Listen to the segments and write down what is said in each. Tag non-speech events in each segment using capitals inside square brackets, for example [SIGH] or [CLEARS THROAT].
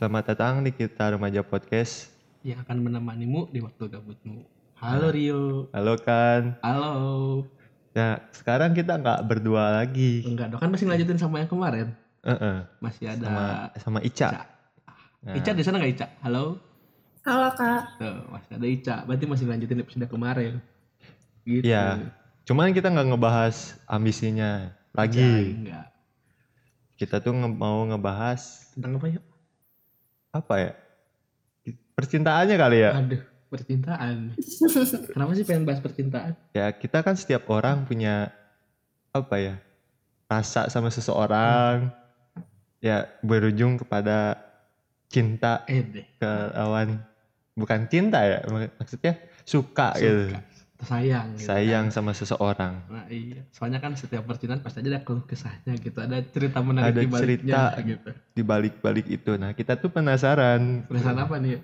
Selamat datang di kita remaja podcast. yang akan menemanimu di waktu gabutmu. Halo Rio. Halo kan. Halo. Ya sekarang kita nggak berdua lagi. Enggak dong, kan masih lanjutin sama yang kemarin. Heeh. Masih ada Sama sama Ica. Ica. Nah, Ica di sana nggak Ica? Halo. Halo kak, Tuh, masih ada Ica. Berarti masih lanjutin episode kemarin. Gitu. Iya. Cuman kita nggak ngebahas ambisinya Ica, lagi. Enggak. Kita tuh nge- mau ngebahas Tentang apa yuk? Apa ya? Percintaannya kali ya. Aduh, percintaan. [LAUGHS] Kenapa sih pengen bahas percintaan? Ya kita kan setiap orang punya apa ya? Rasa sama seseorang. Ya berujung kepada cinta Eh ke lawan bukan cinta ya mak- maksudnya suka, gitu Suka. Sayang. gitu sayang kan. sama seseorang Nah iya, soalnya kan setiap percintaan pasti ada keluh kesahnya gitu, ada cerita menarik Ada di baliknya cerita. gitu. di balik balik itu nah kita tuh penasaran Perasaan apa nih?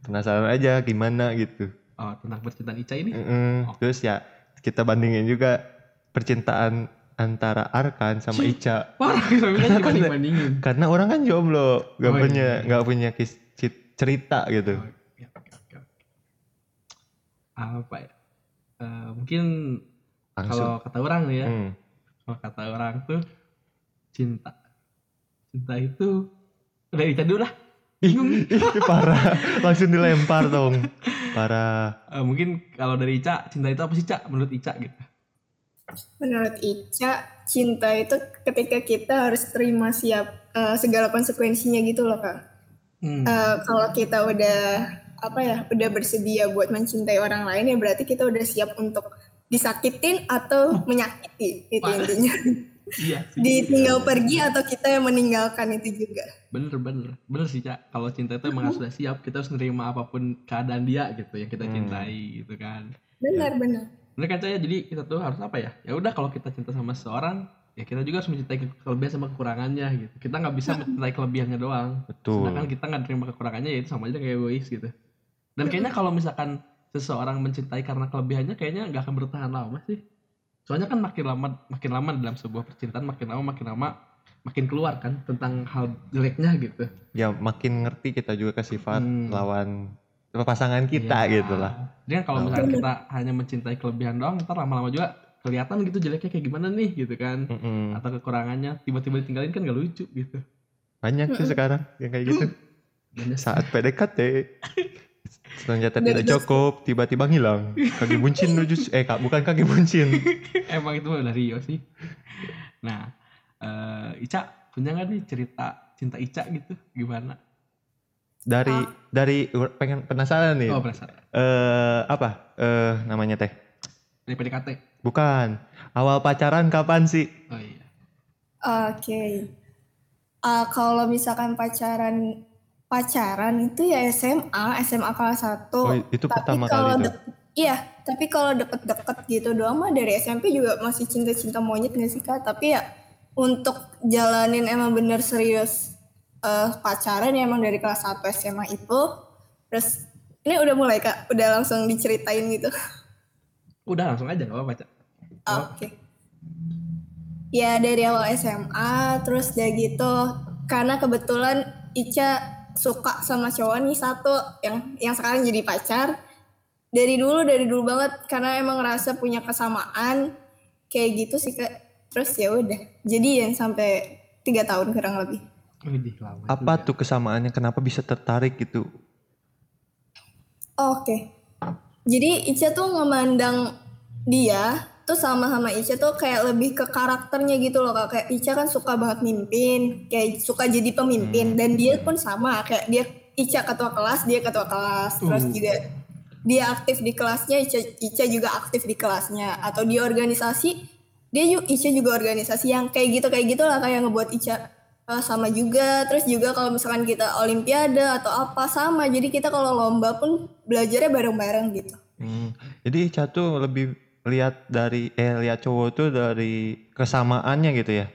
penasaran aja gimana gitu Oh, tentang percintaan Ica ini? Mm-mm. terus ya kita bandingin juga percintaan antara Arkan sama Cih. Ica Parah, [LAUGHS] bandingin. karena orang kan jomblo gak Oh, punya iya. nggak punya kis- ci- cerita gitu Oke, oke, oke, oke. Apa ya? Eh, mungkin kalau kata orang ya, Hmm. kalau kata orang tuh cinta. Cinta itu udah Ica dulu lah. Bingung. Ih, [LAUGHS] parah langsung dilempar dong parah Eh, mungkin kalau dari Ica, cinta itu apa sih Ica? Menurut Ica gitu. menurut Ica, cinta itu ketika kita harus terima siap eh, segala konsekuensinya gitu loh kak. Hmm. Eh, kalau kita udah apa ya, udah bersedia buat mencintai orang lain ya berarti kita udah siap untuk disakitin atau menyakiti itu Parah. intinya. [LAUGHS] iya sih. Ditinggal pergi atau kita yang meninggalkan itu juga. Bener bener bener sih Cak. Kalau cinta itu emang sudah siap, kita harus nerima apa pun keadaan dia gitu yang kita Hmm. cintai gitu kan. Benar benar. Bener kan saya jadi kita tuh harus apa ya? Ya udah kalau kita cinta sama seseorang, ya kita juga harus mencintai ke- kelebihan sama kekurangannya gitu. Kita nggak bisa [LAUGHS] mencintai kelebihannya doang. betul Sedangkan kita nggak terima kekurangannya ya itu sama aja kayak egois gitu. Dan kayaknya kalau misalkan seseorang mencintai karena kelebihannya kayaknya nggak akan bertahan lama sih. Soalnya kan makin lama makin lama dalam sebuah percintaan makin lama makin lama makin keluar kan tentang hal jeleknya gitu. ya makin ngerti kita juga ke sifat Hmm. lawan pasangan kita Iya. gitu lah Jadi kan kalau misalkan kita hanya mencintai kelebihan doang, ntar lama-lama juga kelihatan gitu jeleknya kayak gimana nih gitu kan. Mm-mm. Atau kekurangannya tiba-tiba ditinggalin kan gak lucu gitu. banyak tuh sekarang yang kayak gitu Banyak saat PDKT [LAUGHS] ternyata Udah tidak cukup tiba-tiba ngilang kaki buncin lucu eh kak bukan kaki buncin [LAUGHS] Emang itu dari Rio sih. Nah, eh Ica punya nggak nih cerita cinta Ica gitu? Gimana? dari Ah. dari pengen penasaran nih Oh, penasaran. eh apa eh namanya teh Dari PDKT. bukan awal pacaran kapan sih Oh iya. Oke. Ah, kalau misalkan pacaran pacaran itu ya SMA, SMA kelas 1. oh itu tapi pertama kalau kali dek- Iya, tapi kalau deket-deket gitu doang mah dari SMP juga masih cinta-cinta monyet gak sih Kak? Tapi ya untuk jalanin emang bener serius eh, pacaran ya emang dari kelas 1 SMA itu. Terus ini udah mulai Kak, udah langsung diceritain gitu. Udah langsung aja gak apa-apa, Cak. Oh. Oke. Ya dari awal SMA, terus udah gitu karena kebetulan Ica suka sama cowok nih satu yang yang sekarang jadi pacar. Dari dulu dari dulu banget karena emang ngerasa punya kesamaan kayak gitu sih kak. Terus ya udah jadian sampai tiga tahun kurang lebih. Apa tuh kesamaannya kenapa bisa tertarik gitu Oke. Jadi Ica tuh ngemandang dia tuh sama sama Ica tuh kayak lebih ke karakternya gitu loh kak. Kayak Ica kan suka banget mimpin, kayak suka jadi pemimpin. Dan dia pun sama kayak dia Ica ketua kelas, dia ketua kelas. Terus Uh. juga dia aktif di kelasnya, Ica, Ica juga aktif di kelasnya. Atau di organisasi dia juga Ica juga organisasi yang kayak gitu kayak gitulah kayak ngebuat Ica eh, sama juga. Terus juga kalau misalkan kita olimpiade atau apa sama. Jadi kita kalau lomba pun belajarnya bareng-bareng gitu. Hmm, jadi Ica tuh lebih lihat dari eh lihat cowok tuh dari kesamaannya gitu ya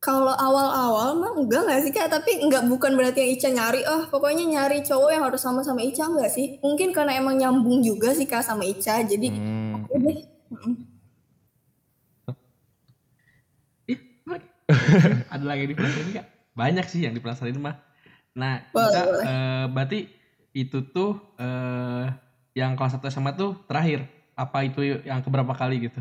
kalau awal-awal mah enggak nggak sih kak tapi enggak bukan berarti yang Ica nyari oh pokoknya nyari cowok yang harus sama-sama Ica enggak sih mungkin karena emang nyambung juga sih kak sama Ica jadi Hmm, oke deh [LAUGHS] ada lagi yang dipelajarin nggak? Banyak sih yang dipelajarin mah. Nah, Boleh, Ica, boleh. eh, berarti itu tuh eh, yang kelas 1 SMA tuh terakhir. Apa itu yang keberapa kali gitu?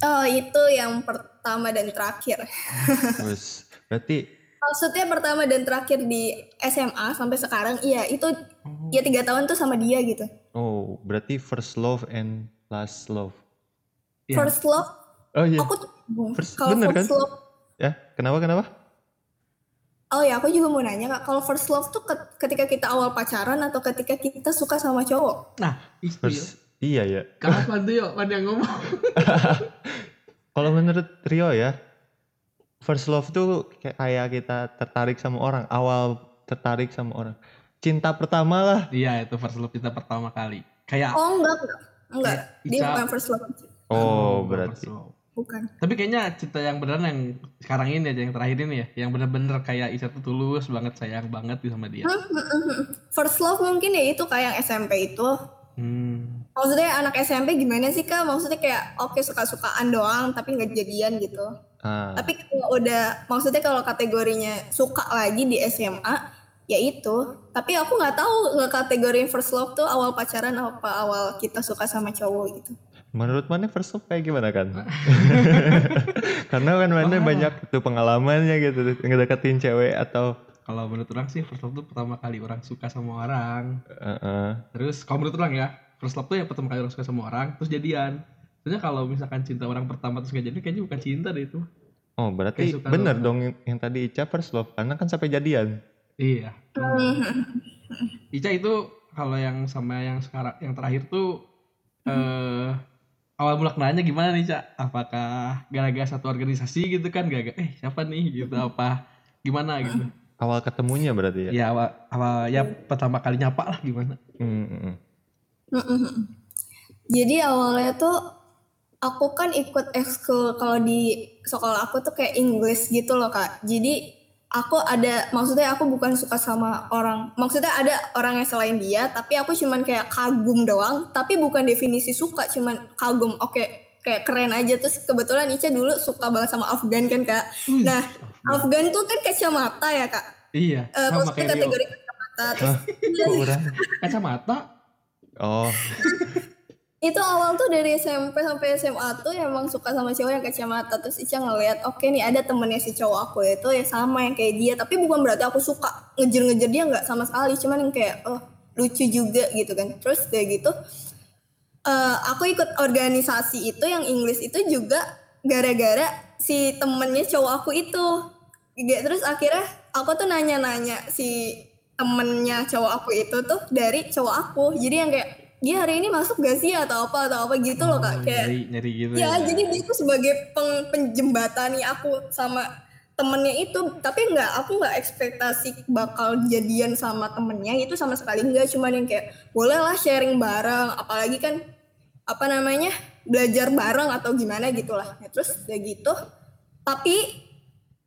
Oh itu yang pertama dan terakhir. [LAUGHS] Terus berarti Maksudnya pertama dan terakhir di SMA sampai sekarang, iya itu Oh. ya tiga tahun tuh sama dia gitu. oh berarti first love and last love. Iya. First love, Oh iya. aku. First- Kalau bener first kan? love, Ya, kenapa kenapa? oh ya aku juga mau nanya kak, kalau first love tuh ket- ketika kita awal pacaran atau ketika kita suka sama cowok? Nah, itu ya. First iya ya. Kapan tuh yuk, yang ngomong? [LAUGHS] Kalau menurut Rio ya, first love tuh kayak kita tertarik sama orang, awal tertarik sama orang. Cinta pertama lah. Iya, itu first love kita pertama kali. Kayak Oh enggak, enggak, enggak. Iya, Dia bukan first love, Oh, bukan berarti. first love. bukan. Tapi kayaknya cinta yang beneran yang sekarang ini aja yang terakhir ini ya, yang bener-bener kayak Ica tuh tulus banget sayang banget sama dia. First love mungkin ya itu kayak yang SMP itu. Hmm. Maksudnya anak SMP gimana sih kak? Maksudnya kayak oke suka-sukaan doang tapi nggak jadian gitu. Ah, Tapi kalau udah, maksudnya kalau kategorinya suka lagi di SMA, ya itu. Tapi aku nggak tahu kategori first love tuh awal pacaran apa awal kita suka sama cowok gitu. menurut mana first love kayak gimana kan? [LAUGHS] Karena kan mana Wah. banyak tuh pengalamannya gitu, ngedeketin cewek atau Kalau menurut orang sih first love tuh pertama kali orang suka sama orang. eh, eh. Terus kalau menurut orang ya, first love tuh yang pertama kali orang suka sama orang, terus jadian. Soalnya kalau misalkan cinta orang pertama terus gak jadi, kayaknya bukan cinta deh itu. Oh, berarti bener dong yang, yang tadi Ica first love karena kan sampai jadian. Iya. Hmm. [LAUGHS] Ica itu kalau yang sama yang sekarang yang terakhir tuh eh awal mula kenalnya gimana nih Cak? Apakah gara-gara satu organisasi gitu kan? Gara-gara eh siapa nih gitu apa gimana gitu? Awal ketemunya berarti ya? Ya awal, awal ya pertama kali nyapa lah gimana? Hmm, hmm, hmm. Mm-mm. Jadi awalnya tuh aku kan ikut ekskul kalau di sekolah aku tuh kayak English gitu loh kak. Jadi aku ada maksudnya aku bukan suka sama orang. Maksudnya ada orang yang selain dia, tapi aku cuman kayak kagum doang. Tapi bukan definisi suka, cuman kagum. Oke, kayak keren aja terus kebetulan Ica dulu suka banget sama Afgan kan kak. Nah Afgan tuh kan kacamata ya kak. Iya, Eh, sama kategori kacamata. Terus? Kacamata? Oh, itu awal tuh dari SMP sampai SMA tuh emang suka sama cowok yang kacamata. Terus Ica ngeliat oke nih ada temennya si cowok aku itu ya sama yang kayak dia. Tapi bukan berarti aku suka ngejar-ngejar dia nggak sama sekali. Cuman yang kayak oh lucu juga gitu kan. Terus kayak gitu eh, aku ikut organisasi itu yang English itu juga gara-gara si temennya cowok aku itu. Ga- terus akhirnya aku tuh nanya-nanya si temennya cowok aku itu tuh dari cowok aku. Jadi yang kayak dia hari ini masuk gak sih? atau apa atau apa gitu loh kak. Oh, kayak nyari nyari gitu ya. jadi dia tuh sebagai peng, penjembatani aku sama temennya itu. Tapi nggak aku nggak ekspektasi bakal jadian sama temennya itu sama sekali nggak. Cuman yang kayak boleh lah sharing bareng. Apalagi kan apa namanya belajar bareng atau gimana gitulah ya, terus kayak gitu tapi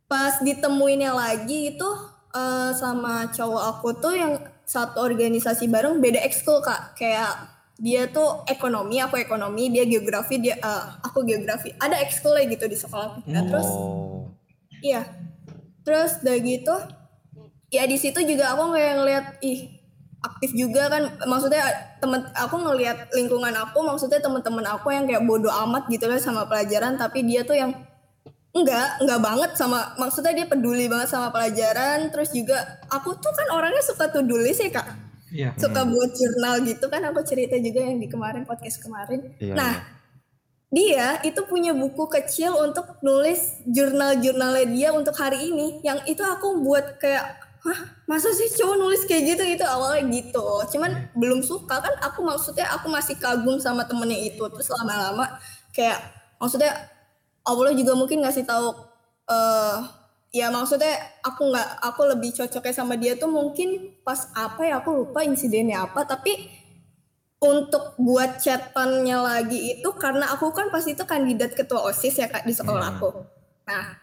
pas ditemuinnya lagi itu eh, sama cowok aku tuh yang satu organisasi bareng beda ekskul kak kayak dia tuh ekonomi aku ekonomi dia geografi dia eh, aku geografi ada ekskulnya gitu di sekolah kita terus oh. Iya. Terus udah gitu, ya di situ juga aku kayak ngeliat, ih aktif juga kan. Maksudnya temen aku ngelihat lingkungan aku, maksudnya temen-temen aku yang kayak bodoh amat gitu lah sama pelajaran, tapi dia tuh yang enggak, enggak banget sama, maksudnya dia peduli banget sama pelajaran. Terus juga aku tuh kan orangnya suka to do list ya kak, Iya. suka buat jurnal gitu kan. Aku cerita juga yang di kemarin podcast kemarin. Iya, Nah, iya. dia itu punya buku kecil untuk nulis jurnal-jurnalnya dia untuk hari ini. Yang itu aku buat kayak, hah masa sih cowok nulis kayak gitu? Itu awalnya gitu. Cuman belum suka kan aku maksudnya aku masih kagum sama temennya itu. Terus lama-lama kayak maksudnya Allah juga mungkin ngasih tahu eh ya maksudnya aku nggak aku lebih cocoknya sama dia tuh mungkin pas apa ya aku lupa insidennya apa tapi untuk buat chatannya lagi itu karena aku kan pas itu kandidat ketua OSIS ya Kak di sekolah Hmm. aku. Nah,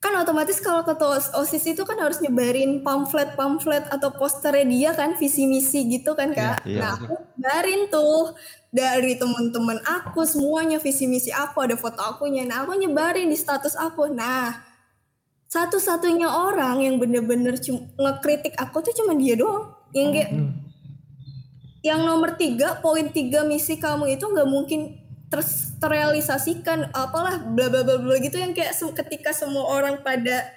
kan otomatis kalau ketua OSIS itu kan harus nyebarin pamflet-pamflet atau posternya dia kan visi misi gitu kan Kak. Iya, iya. nah, aku nyebarin tuh dari teman-teman aku semuanya visi misi aku ada foto akunya. Nah, aku nyebarin di status aku. Nah, satu-satunya orang yang bener-bener ngekritik aku tuh cuma dia doang yang kayak Hmm. yang nomor tiga poin tiga misi kamu itu nggak mungkin ter- terrealisasikan apalah bla bla bla bla gitu yang kayak se- ketika semua orang pada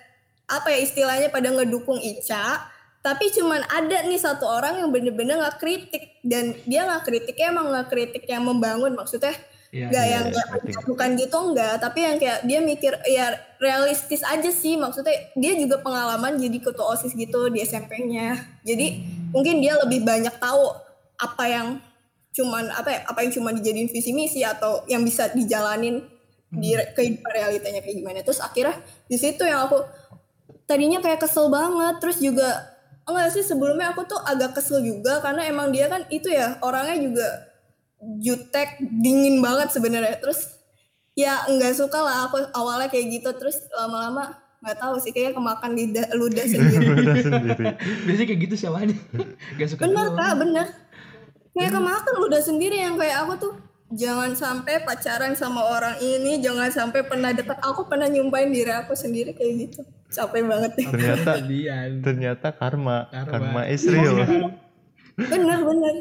apa ya istilahnya pada ngedukung Ica tapi cuman ada nih satu orang yang bener-bener nggak kritik. Dan dia nggak kritiknya emang nggak kritik yang membangun. Maksudnya Iya. nggak iya, yang kayak ngerti. bukan gitu enggak tapi yang kayak dia mikir ya realistis aja sih. Maksudnya dia juga pengalaman jadi ketua osis gitu di SMP-nya jadi mungkin dia lebih banyak tahu apa yang cuman apa ya, apa yang cuma dijadiin visi misi atau yang bisa dijalanin di re- kehidupan realitanya kayak gimana. Terus akhirnya di situ yang aku tadinya kayak kesel banget. Terus juga enggak sih sebelumnya aku tuh agak kesel juga karena emang dia kan itu ya orangnya juga jutek dingin banget sebenarnya. Terus ya nggak suka lah aku awalnya kayak gitu. Terus lama-lama nggak tahu sih kayaknya kemakan lidah [LAUGHS] ludah sendiri. Biasanya kayak gitu sih awalnya. [LAUGHS] Gak suka bener kak bener. Kayak kemakan ludah sendiri yang kayak aku tuh jangan sampai pacaran sama orang ini jangan sampai pernah dekat aku pernah nyumpain diri aku sendiri kayak gitu capek banget. Ternyata ternyata karma, Karma. karma is real. bener bener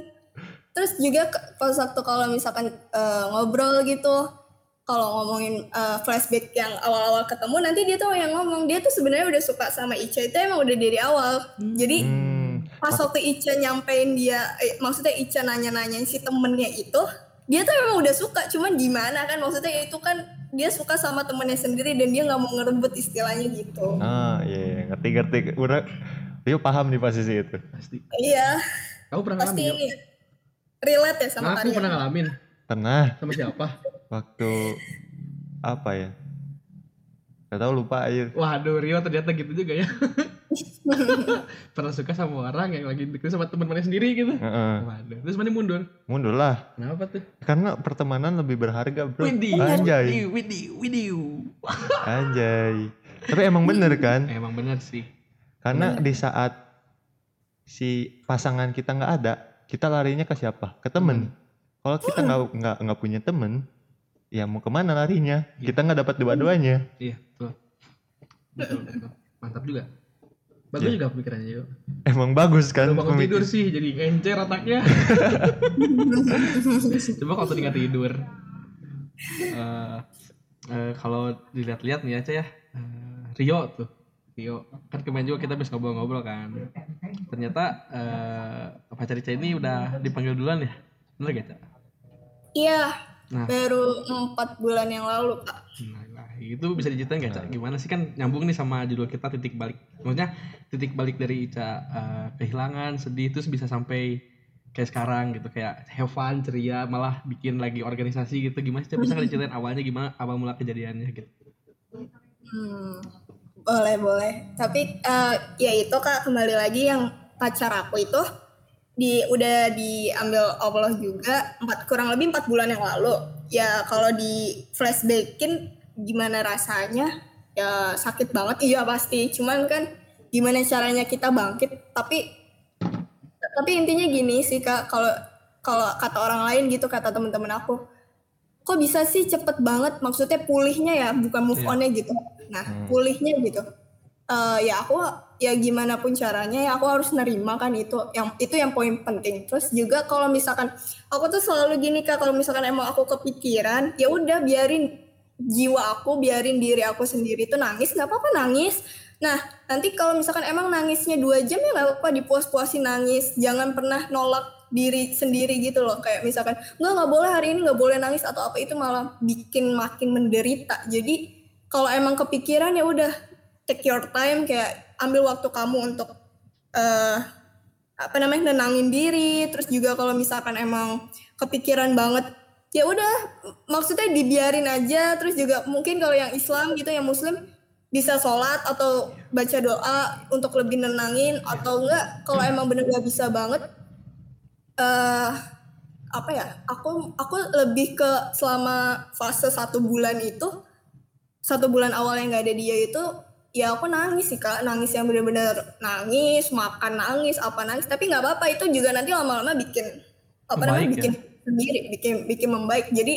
terus juga pas waktu kalau misalkan eh, ngobrol gitu kalau ngomongin eh, flashback yang awal-awal ketemu nanti dia tuh yang ngomong. Dia tuh sebenarnya udah suka sama Ica itu emang udah dari awal. Jadi Hmm. pas waktu Ica nyampein dia eh, maksudnya Ica nanya-nanyain si temennya itu dia tuh emang udah suka. Cuman gimana kan maksudnya itu kan dia suka sama temennya sendiri dan dia nggak mau ngerebut istilahnya gitu Ah, iya, iya, ngerti ngerti. Udah Rio paham di posisi itu. Pasti. iya Kamu pernah pasti ngalamin? ini relate ya sama Nah, aku pernah ngalamin. Pernah Sama siapa? waktu apa ya? Gak tau lupa aja. Waduh, Rio ternyata gitu juga ya. [LAUGHS] pernah suka sama orang yang lagi deket sama teman-temannya sendiri gitu. Heeh. Waduh, terus mana mundur? Mundur lah. Kenapa tuh? Karena pertemanan lebih berharga, bro. Widih, Anjay, widih, widih. anjay. Tapi emang bener kan? Emang bener sih. Karena di saat si pasangan kita nggak ada, kita larinya ke siapa? Ke temen. Kalau kita nggak nggak nggak punya temen, ya mau ke mana larinya? Kita nggak dapat dua-duanya. Iya, betul. Betul, betul. Mantap juga. Bagus Iya. juga pemikirannya yuk. Emang bagus kan? Kalau bangun pemikir- tidur sih jadi encer otaknya. [LAUGHS] Coba kalau tadi nggak tidur. Eh, eh, kalau dilihat-lihat nih aja ya, eh, Rio tuh. Rio kan kemarin juga kita habis ngobrol-ngobrol kan. Ternyata eh, pacar Ica ini udah dipanggil duluan ya. Bener gak, Cak? iya Nah. baru empat bulan yang lalu kak Nah, nah, itu bisa diceritain nggak, Cak? Gimana sih kan nyambung nih sama judul kita titik balik. Maksudnya titik balik dari Ica eh, kehilangan, sedih terus bisa sampai kayak sekarang gitu kayak have fun, ceria, malah bikin lagi organisasi gitu. Gimana sih Cak? Bisa nggak diceritain awalnya gimana awal mula kejadiannya gitu? Hmm, boleh boleh. Tapi eh, ya itu kak kembali lagi yang pacar aku itu di udah diambil Allah juga empat kurang lebih empat bulan yang lalu. Ya kalau di flashbackin gimana rasanya? Ya sakit banget iya pasti. Cuman kan gimana caranya kita bangkit? Tapi tapi intinya gini sih kak kalau kalau kata orang lain gitu kata teman-teman aku kok bisa sih cepet banget maksudnya pulihnya ya bukan move Iya. onnya gitu nah Hmm. pulihnya gitu Eh ya aku ya gimana pun caranya ya aku harus nerima kan itu yang itu yang poin penting. Terus juga kalau misalkan aku tuh selalu gini kak kalau misalkan emang aku kepikiran ya udah biarin jiwa aku biarin diri aku sendiri tuh nangis nggak apa-apa nangis. Nah nanti kalau misalkan emang nangisnya dua jam ya nggak apa-apa dipuas-puasin nangis. Jangan pernah nolak diri sendiri gitu loh. Kayak misalkan nggak nggak boleh hari ini nggak boleh nangis atau apa itu malah bikin makin menderita. Jadi kalau emang kepikiran ya udah take your time kayak ambil waktu kamu untuk eh apa namanya nenangin diri. Terus juga kalau misalkan emang kepikiran banget ya udah maksudnya dibiarin aja. Terus juga mungkin kalau yang Islam gitu yang Muslim bisa sholat atau baca doa untuk lebih nenangin. Atau enggak kalau emang bener gak bisa banget eh apa ya aku aku lebih ke selama fase satu bulan itu satu bulan awal yang nggak ada dia itu ya aku nangis sih kak. Nangis yang bener-bener nangis makan nangis apa nangis. Tapi nggak apa-apa itu juga nanti lama-lama bikin apa namanya Membaik ya? bikin sendiri bikin bikin membaik. Jadi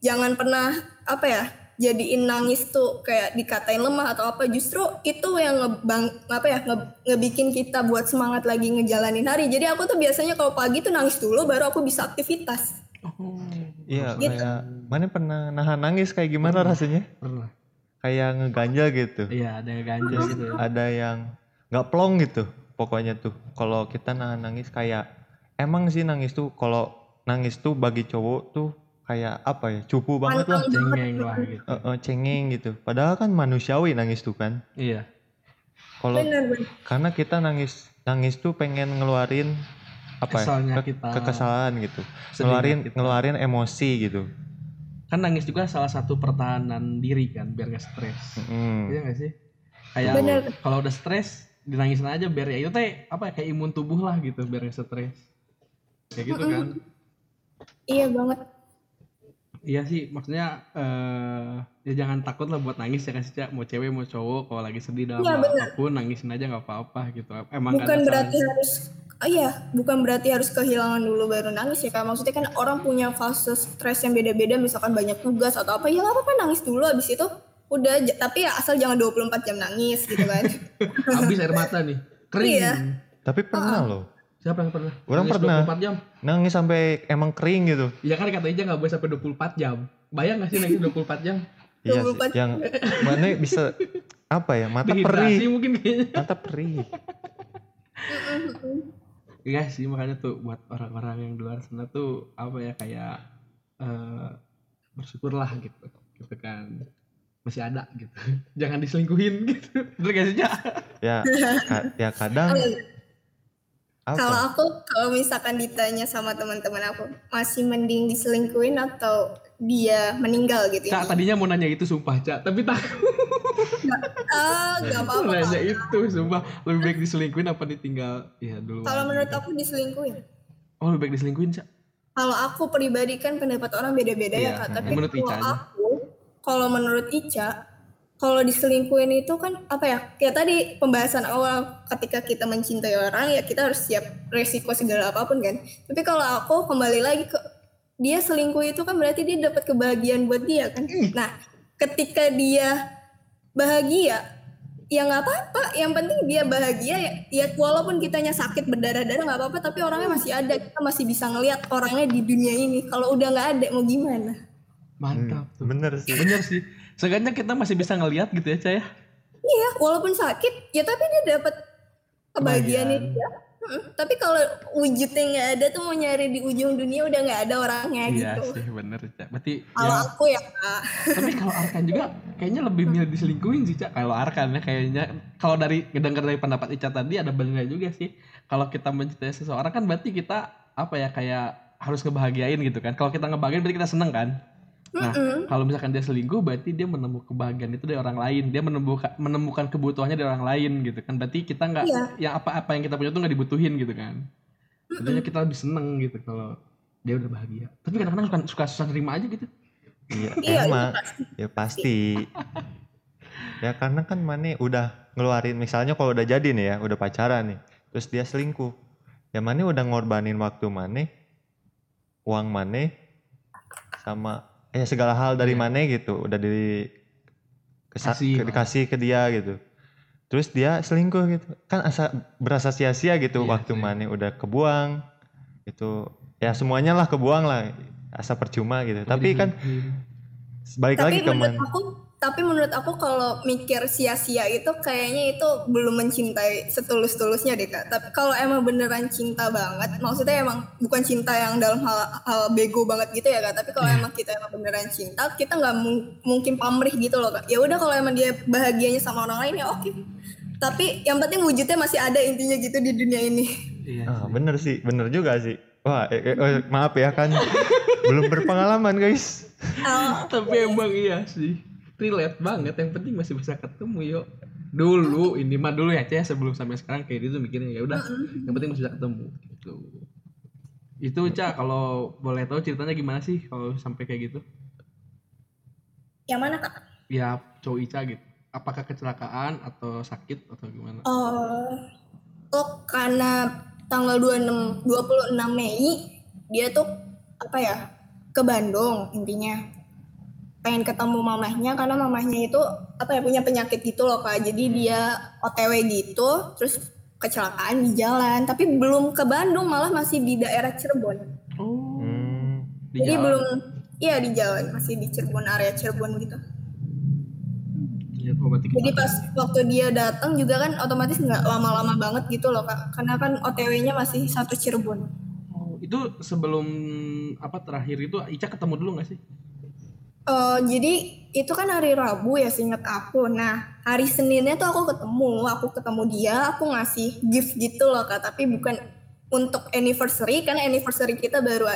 jangan pernah apa ya jadiin nangis tuh kayak dikatain lemah atau apa. Justru itu yang ngebang apa ya nge- ngebikin kita buat semangat lagi ngejalanin hari. Jadi aku tuh biasanya kalau pagi tuh nangis dulu baru aku bisa aktivitas. Oh, Iya, Gitu. kayak mana pernah nahan nangis? Kayak gimana rasanya? pernah. Kayak ngeganjel gitu. Iya, ada yang gitu ya. ada yang nggak plong gitu. Pokoknya tuh kalau kita nahan nangis kayak emang sih nangis tuh kalau nangis tuh bagi cowok tuh kayak apa ya? Cupu banget lah. Cengeng lah gitu. Eh, eh, cengeng gitu. Padahal kan manusiawi nangis tuh kan. Iya. Kalau karena kita nangis nangis tuh pengen ngeluarin apa Kesalnya ya? ke- kita. kekesalan gitu. Ngeluarin kita. ngeluarin emosi gitu. Kan nangis juga salah satu pertahanan diri kan biar gak stres. Mm. Iya gak sih? Kayak kalau udah stres dinangisin aja biar ya itu teh apa ya kayak imun tubuh lah gitu biar gak stres. Kayak gitu kan. iya banget Iya sih, maksudnya eh ya jangan takut lah buat nangis ya kasih Cak. Mau cewek mau cowok kalau lagi sedih dalam Iya, apa pun nangisin aja nggak apa-apa gitu. Emang bukan berarti harus oh iya bukan berarti harus kehilangan dulu baru nangis ya kan maksudnya kan orang punya fase stres yang beda-beda misalkan banyak tugas atau apa ya nggak apa-apa nangis dulu abis itu udah tapi ya asal jangan 24 jam nangis gitu kan [LAUGHS] habis air mata nih. Kering. Iya. Tapi pernah loh. Siapa yang pernah? Orang Nangis pernah. 24 jam. Nangis sampai emang kering gitu. Ya kan kata Ija nggak boleh sampai 24 jam. Bayang gak sih nangis 24 jam? Iya sih. 24. Yang [LAUGHS] mana bisa apa ya? Mata Dehidrasi perih. mungkin kayaknya. Mata perih. Iya sih makanya tuh buat orang-orang yang di luar sana tuh apa ya kayak eh bersyukurlah gitu. Gitu kan. Masih ada gitu. [LAUGHS] Jangan diselingkuhin gitu. Bener gak sih? Ya, ka- ya kadang kalau aku kalau misalkan ditanya sama teman-teman aku masih mending diselingkuhin atau dia meninggal gitu Cak, ya tadinya mau nanya itu sumpah, Cak. Tapi takut [LAUGHS] nggak apa-apa nanya itu, sumpah. Lebih baik diselingkuhin apa ditinggal? Iya dulu. kalau menurut aku diselingkuhin Oh, lebih baik diselingkuhin, Cak. Kalau aku pribadi kan pendapat orang beda-beda Iya, ya kak. hmm. Tapi Menurut kalau aku, kalau menurut Ica, kalau diselingkuhin itu kan apa ya? Kayak tadi pembahasan awal ketika kita mencintai orang ya kita harus siap resiko segala apa pun kan. Tapi kalau aku kembali lagi ke dia selingkuh itu kan berarti dia dapat kebahagiaan buat dia kan. Nah, ketika dia bahagia ya nggak apa-apa yang penting dia bahagia ya, ya walaupun kitanya sakit berdarah-darah nggak apa-apa tapi orangnya masih ada kita masih bisa ngelihat orangnya di dunia ini kalau udah nggak ada mau gimana Mantap tuh. Bener sih. Bener sih. Seenggaknya kita masih bisa ngelihat gitu ya, Cak ya. iya walaupun sakit ya tapi dia dapat kebahagiaan Kebahagiaan. Tapi kalau wujudnya nggak ada tuh mau nyari di ujung dunia udah nggak ada orangnya Iya gitu sih, bener, Cak. Berarti kalau ya, aku ya kak tapi kalau Arkan juga kayaknya lebih milih diselingkuhin sih, Cak. Kalau Arkan ya kayaknya kalau dari ngedenger dari pendapat Ica tadi ada benernya juga sih. Kalau kita mencintai seseorang kan berarti kita apa ya kayak harus ngebahagiain gitu kan. Kalau kita ngebahagiain berarti kita seneng kan. Nah, Mm-mm. kalau misalkan dia selingkuh berarti dia menemukan kebahagiaan itu dari orang lain. Dia menemukan menemukan kebutuhannya dari orang lain gitu kan. Berarti kita nggak Iya. yang apa-apa yang kita punya tuh nggak dibutuhin gitu kan. Tentunya kita lebih seneng gitu kalau dia udah bahagia. Tapi kadang-kadang suka, suka susah nerima aja gitu. Iya, [LAUGHS] Iya, itu emang. Ya pasti. ya karena kan Mane udah ngeluarin misalnya kalau udah jadi nih ya, udah pacaran nih. Terus dia selingkuh. Ya Mane udah ngorbanin waktu Mane, uang Mane sama ya segala hal dari Iya. Mane gitu, udah di Kasih ke- lah. dikasih ke dia gitu. Terus dia selingkuh gitu. Kan asa berasa sia-sia gitu Iya waktu sih. Mane udah kebuang. Itu ya semuanya lah kebuang lah. Asa percuma gitu. Tapi kan balik tapi lagi ke menurut Mane. aku tapi menurut aku kalau mikir sia-sia itu kayaknya itu belum mencintai setulus-tulusnya deh kak tapi kalau emang beneran cinta banget maksudnya emang bukan cinta yang dalam hal, hal bego banget gitu ya kak tapi kalau Iya. emang kita emang beneran cinta kita nggak mung- mungkin pamrih gitu loh kak ya udah kalau emang dia bahagianya sama orang lain ya oke tapi yang penting wujudnya masih ada intinya gitu di dunia ini Iya. Ah, bener sih, bener juga sih. Wah, eh, eh, eh, maaf ya kan belum berpengalaman guys. Ah, Tapi emang iya sih. Relate banget. Yang penting masih bisa ketemu yuk. Dulu ini mah dulu ya Cah sebelum sampai sekarang kayak gitu mikirnya ya udah yang penting masih bisa ketemu gitu. Itu Cah kalau boleh tahu ceritanya gimana sih kalau sampai kayak gitu? yang mana kak Ya cowok Ica gitu. Apakah kecelakaan atau sakit atau gimana? Oh, oh karena tanggal 26 26 Mei dia tuh apa ya? ke Bandung intinya. Pengen ketemu mamahnya karena mamahnya itu apa ya punya penyakit gitu loh kak jadi dia OTW gitu terus kecelakaan di jalan tapi belum ke Bandung malah masih di daerah Cirebon Oh. Hmm. Di jadi jalan. belum iya di jalan masih di Cirebon area Cirebon gitu obat jadi pas waktu dia datang juga kan otomatis nggak lama-lama banget gitu loh kak karena kan OTW-nya masih satu Cirebon Oh, itu sebelum apa terakhir itu Ica ketemu dulu nggak sih? Eh, jadi itu kan hari Rabu ya seingat aku. Nah hari Seninnya tuh aku ketemu, aku ketemu dia, aku ngasih gift gitu loh kak. Tapi bukan untuk anniversary, karena anniversary kita baru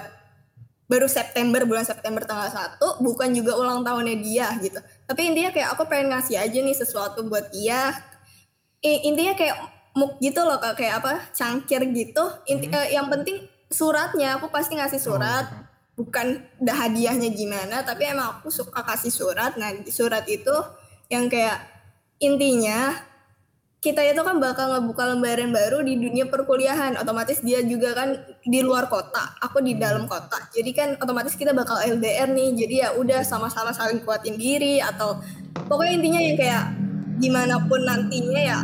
baru September bulan September tanggal 1 bukan juga ulang tahunnya dia gitu. Tapi intinya kayak aku pengen ngasih aja nih sesuatu buat dia. Intinya kayak muk gitu loh kak, kayak apa cangkir gitu. Inti, eh, yang penting suratnya aku pasti ngasih surat bukan udah hadiahnya gimana tapi emang aku suka kasih surat. Nah di surat itu yang kayak intinya kita itu kan bakal ngebuka lembaran baru di dunia perkuliahan. Otomatis dia juga kan di luar kota aku di dalam kota. Jadi kan otomatis kita bakal LDR nih. Jadi ya udah sama-sama saling kuatin diri atau pokoknya intinya yang kayak gimana pun nantinya ya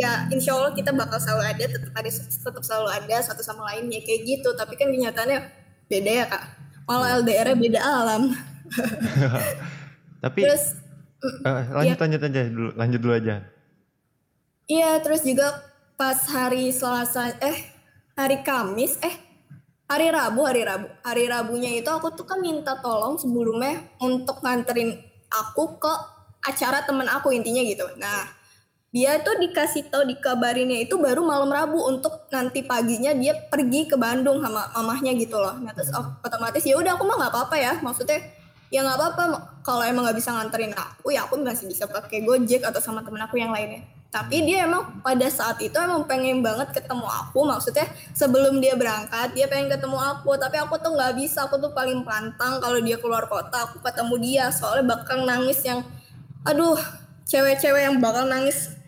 ya insya Allah kita bakal selalu ada tetap ada tetap selalu ada satu sama lain ya kayak gitu. Tapi kan kenyataannya beda ya kak? Malah LDR-nya beda alam. [LAUGHS] Tapi terus eh, lanjut lanjut aja dulu, lanjut dulu aja. iya terus juga pas hari Selasa eh hari Kamis eh hari Rabu hari Rabu. Hari Rabunya itu aku tuh kan minta tolong sebelumnya untuk nganterin aku ke acara temen aku intinya gitu. Nah dia tuh dikasih tahu dikabarinnya itu baru malam Rabu untuk nanti paginya dia pergi ke Bandung sama mamahnya gitu loh. Nah terus oh, otomatis ya udah aku mah nggak apa-apa ya. Maksudnya ya nggak apa-apa kalau emang nggak bisa nganterin aku ya aku masih bisa pakai Gojek atau sama temen aku yang lainnya. Tapi dia emang pada saat itu emang pengen banget ketemu aku. Maksudnya sebelum dia berangkat dia pengen ketemu aku. Tapi aku tuh nggak bisa. Aku tuh paling pantang kalau dia keluar kota aku ketemu dia. Soalnya bakal nangis yang aduh cewek-cewek yang bakal nangis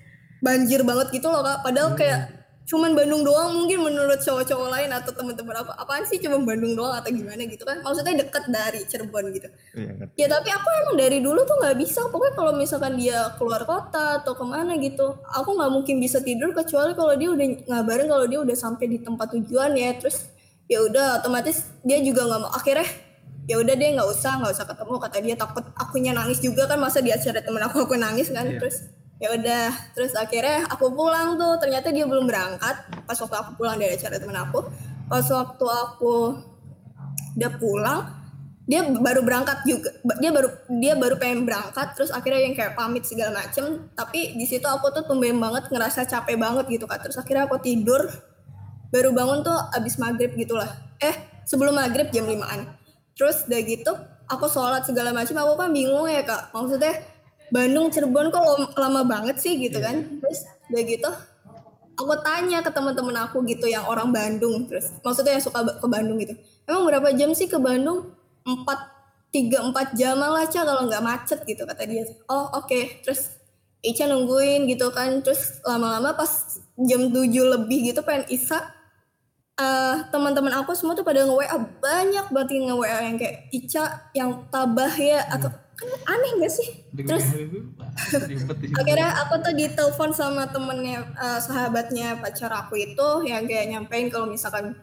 banjir banget gitu loh kak. Padahal kayak cuman Bandung doang mungkin menurut cowok-cowok lain atau teman-teman apa. Apaan sih cuma Bandung doang atau gimana gitu kan? Maksudnya deket dari Cirebon gitu. Ngerti. ya tapi aku emang dari dulu tuh nggak bisa. Pokoknya kalau misalkan dia keluar kota atau ke mana gitu aku nggak mungkin bisa tidur kecuali kalau dia udah ngabarin kalau dia udah sampai di tempat tujuan ya. Terus ya udah otomatis dia juga nggak mau. Akhirnya ya udah deh nggak usah nggak usah ketemu. Kata dia takut akunya nangis juga kan. Masa di acara temen aku aku nangis kan? Iya. terus ya udah terus akhirnya aku pulang tuh. Ternyata dia belum berangkat. Pas waktu aku pulang dari acara temen aku pas waktu aku udah pulang dia baru berangkat juga. Dia baru dia baru pengen berangkat terus akhirnya yang kayak pamit segala macem. Tapi di situ aku tuh tumben banget ngerasa capek banget gitu kan terus akhirnya aku tidur baru bangun tuh abis maghrib gitulah. Eh sebelum maghrib jam 5an terus udah gitu aku sholat segala macam aku kan bingung ya kak. Maksudnya Bandung Cirebon kok lam- lama banget sih gitu kan. Terus udah gitu aku tanya ke teman-teman aku gitu yang orang Bandung terus maksudnya yang suka ke Bandung gitu. Emang berapa jam sih ke Bandung? Empat tiga empat jam lah Ca kalau nggak macet gitu kata dia. Oh oke. Terus Ica nungguin gitu kan terus lama-lama pas jam 7 lebih gitu pengen isa eh teman-teman aku semua tuh pada nge-WA banyak banget nge-WA yang kayak Ica yang tabah ya atau aneh gak sih terus di situ. akhirnya aku tuh ditelepon sama temennya eh, sahabatnya pacar aku itu yang kayak nyampein kalau misalkan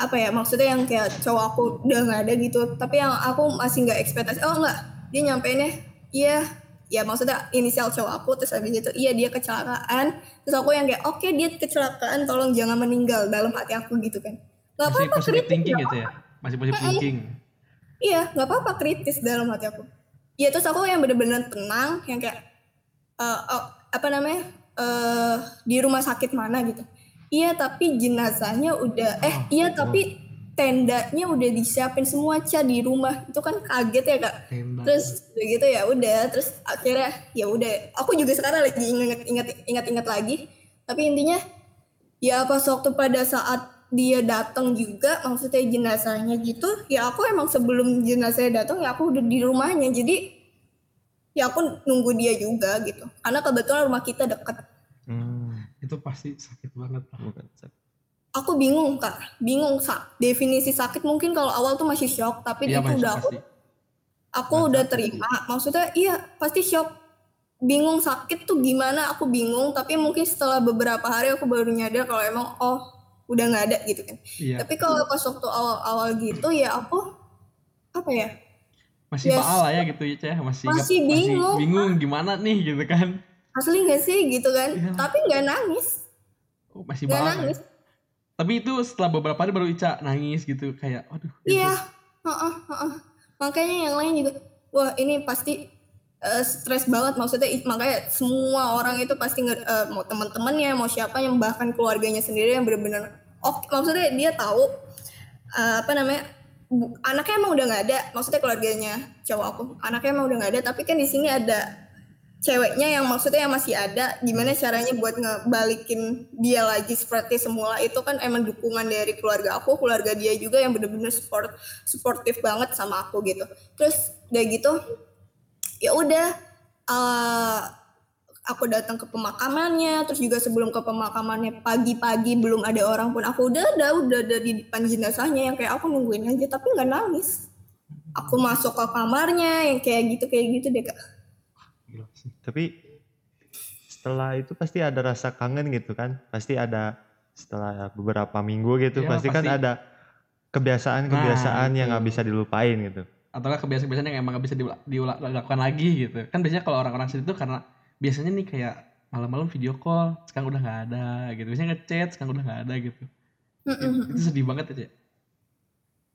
apa ya maksudnya yang kayak cowok aku udah nggak ada gitu tapi yang aku masih nggak ekspektasi oh enggak dia nyampeinnya iya ya maksudnya inisial cowok aku terus habis itu iya dia kecelakaan terus aku yang kayak oke dia kecelakaan tolong jangan meninggal dalam hati aku gitu kan nggak Masih apa-apa kritis thinking gitu ya. Masih positive thinking. Iya, nggak apa-apa kritis dalam hati aku. Iya terus aku yang bener-bener tenang, yang kayak eh, oh, apa namanya eh di rumah sakit mana gitu. Iya tapi jenazahnya udah, eh iya tapi tendanya udah disiapin semua ca di rumah. Itu kan kaget ya kak. Tenda. Terus udah gitu ya udah, terus akhirnya ya udah. Aku juga sekarang lagi inget-inget inget-inget lagi. Tapi intinya ya pas waktu pada saat dia datang juga maksudnya jenazahnya gitu ya aku emang sebelum jenazahnya datang ya aku udah di rumahnya. Jadi ya aku nunggu dia juga gitu. Karena kebetulan rumah kita deket. Hmm, Itu pasti sakit banget. Pak. bukan sakit. aku bingung kak. Bingung sak definisi sakit mungkin kalau awal tuh masih shock tapi Iya itu udah aku aku udah terima. Maksudnya iya pasti shock. Bingung sakit tuh gimana aku bingung. Tapi mungkin setelah beberapa hari aku baru nyadar kalau emang oh udah nggak ada gitu kan Iya. tapi kalau pas waktu awal-awal gitu ya aku apa ya Masih Yes. baal lah ya gitu ya, Ceh. Masih Masih bingung. bingung gimana nih gitu kan. asli nggak sih gitu kan Iya. tapi nggak nangis Oh, masih nggak baal. nangis Tapi itu setelah beberapa hari baru Ica nangis gitu kayak aduh. Iya, heeh, heeh. makanya yang lain juga, wah ini pasti eh, stres banget maksudnya makanya semua orang itu pasti eh, mau teman-temannya mau siapa yang bahkan keluarganya sendiri yang benar-benar oke maksudnya dia tahu eh, apa namanya bu- anaknya emang udah nggak ada maksudnya keluarganya cowok aku anaknya emang udah nggak ada tapi kan di sini ada ceweknya yang maksudnya yang masih ada gimana caranya buat ngebalikin dia lagi seperti semula itu kan emang dukungan dari keluarga aku keluarga dia juga yang bener-bener support suportif banget sama aku gitu. Terus udah gitu ya udah eh, aku datang ke pemakamannya terus juga sebelum ke pemakamannya pagi-pagi belum ada orang pun aku udah ada udah ada di depan jenazahnya yang kayak aku nungguin aja tapi nggak nangis aku masuk ke kamarnya yang kayak gitu kayak gitu deh kak Gila sih. Tapi setelah itu pasti ada rasa kangen gitu kan? Pasti ada setelah beberapa minggu gitu, Iya, pasti, kan pasti. ada kebiasaan-kebiasaan Nah, yang nggak bisa dilupain gitu. Atau nggak kebiasaan-kebiasaan yang emang nggak bisa dilakukan lagi gitu. Kan biasanya kalau orang-orang sini tuh karena biasanya nih kayak malam-malam video call, sekarang udah nggak ada gitu. Biasanya ngechat, sekarang udah nggak ada gitu. Mm-mm. Itu sedih banget ya, Cek.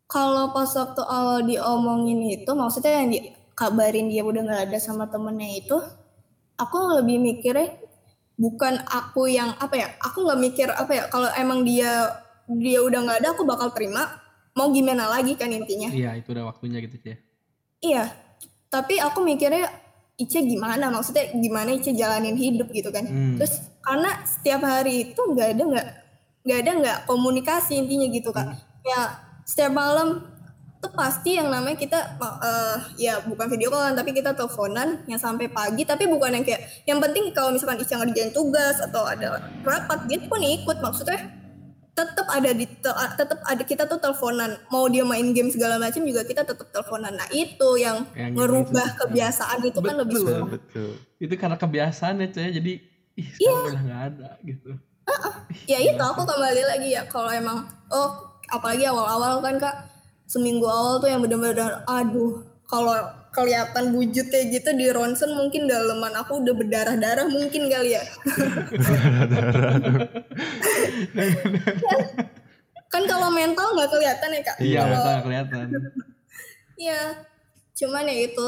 Kalau pas waktu awal diomongin itu, maksudnya yang dikabarin dia udah nggak ada sama temennya itu, aku lebih mikirnya bukan aku yang apa ya, aku nggak mikir apa ya, kalau emang dia dia udah nggak ada, aku bakal terima. Mau gimana lagi kan intinya? Iya, itu udah waktunya gitu, Cek. Iya. Tapi aku mikirnya Ica gimana? Maksudnya gimana Ica jalanin hidup gitu kan? Hmm. Terus karena setiap hari itu nggak ada nggak nggak ada nggak komunikasi intinya gitu kak. Ya setiap malam tuh pasti yang namanya kita eh, ya bukan video callan tapi kita teleponan yang sampai pagi tapi bukan yang kayak yang penting kalau misalkan Ica ngerjain tugas atau ada rapat dia pun ikut maksudnya tetap ada di tetap ada kita tuh teleponan mau dia main game segala macam juga kita tetap teleponan nah itu yang, Yang ngerubah kebiasaan itu kan lebih Betul. susah Betul. Itu karena kebiasaan ya, Cek. Jadi ih, Iya. udah nggak ada gitu. ya itu aku kembali lagi ya kalau emang oh apalagi awal-awal kan kak seminggu awal tuh yang bener-bener aduh kalau kelihatan wujud kayak gitu di ronsen mungkin daleman aku udah berdarah-darah mungkin kali ya. Kan kalau mental nggak kelihatan ya kak? Iya, mental nggak kelihatan. Iya, cuman ya itu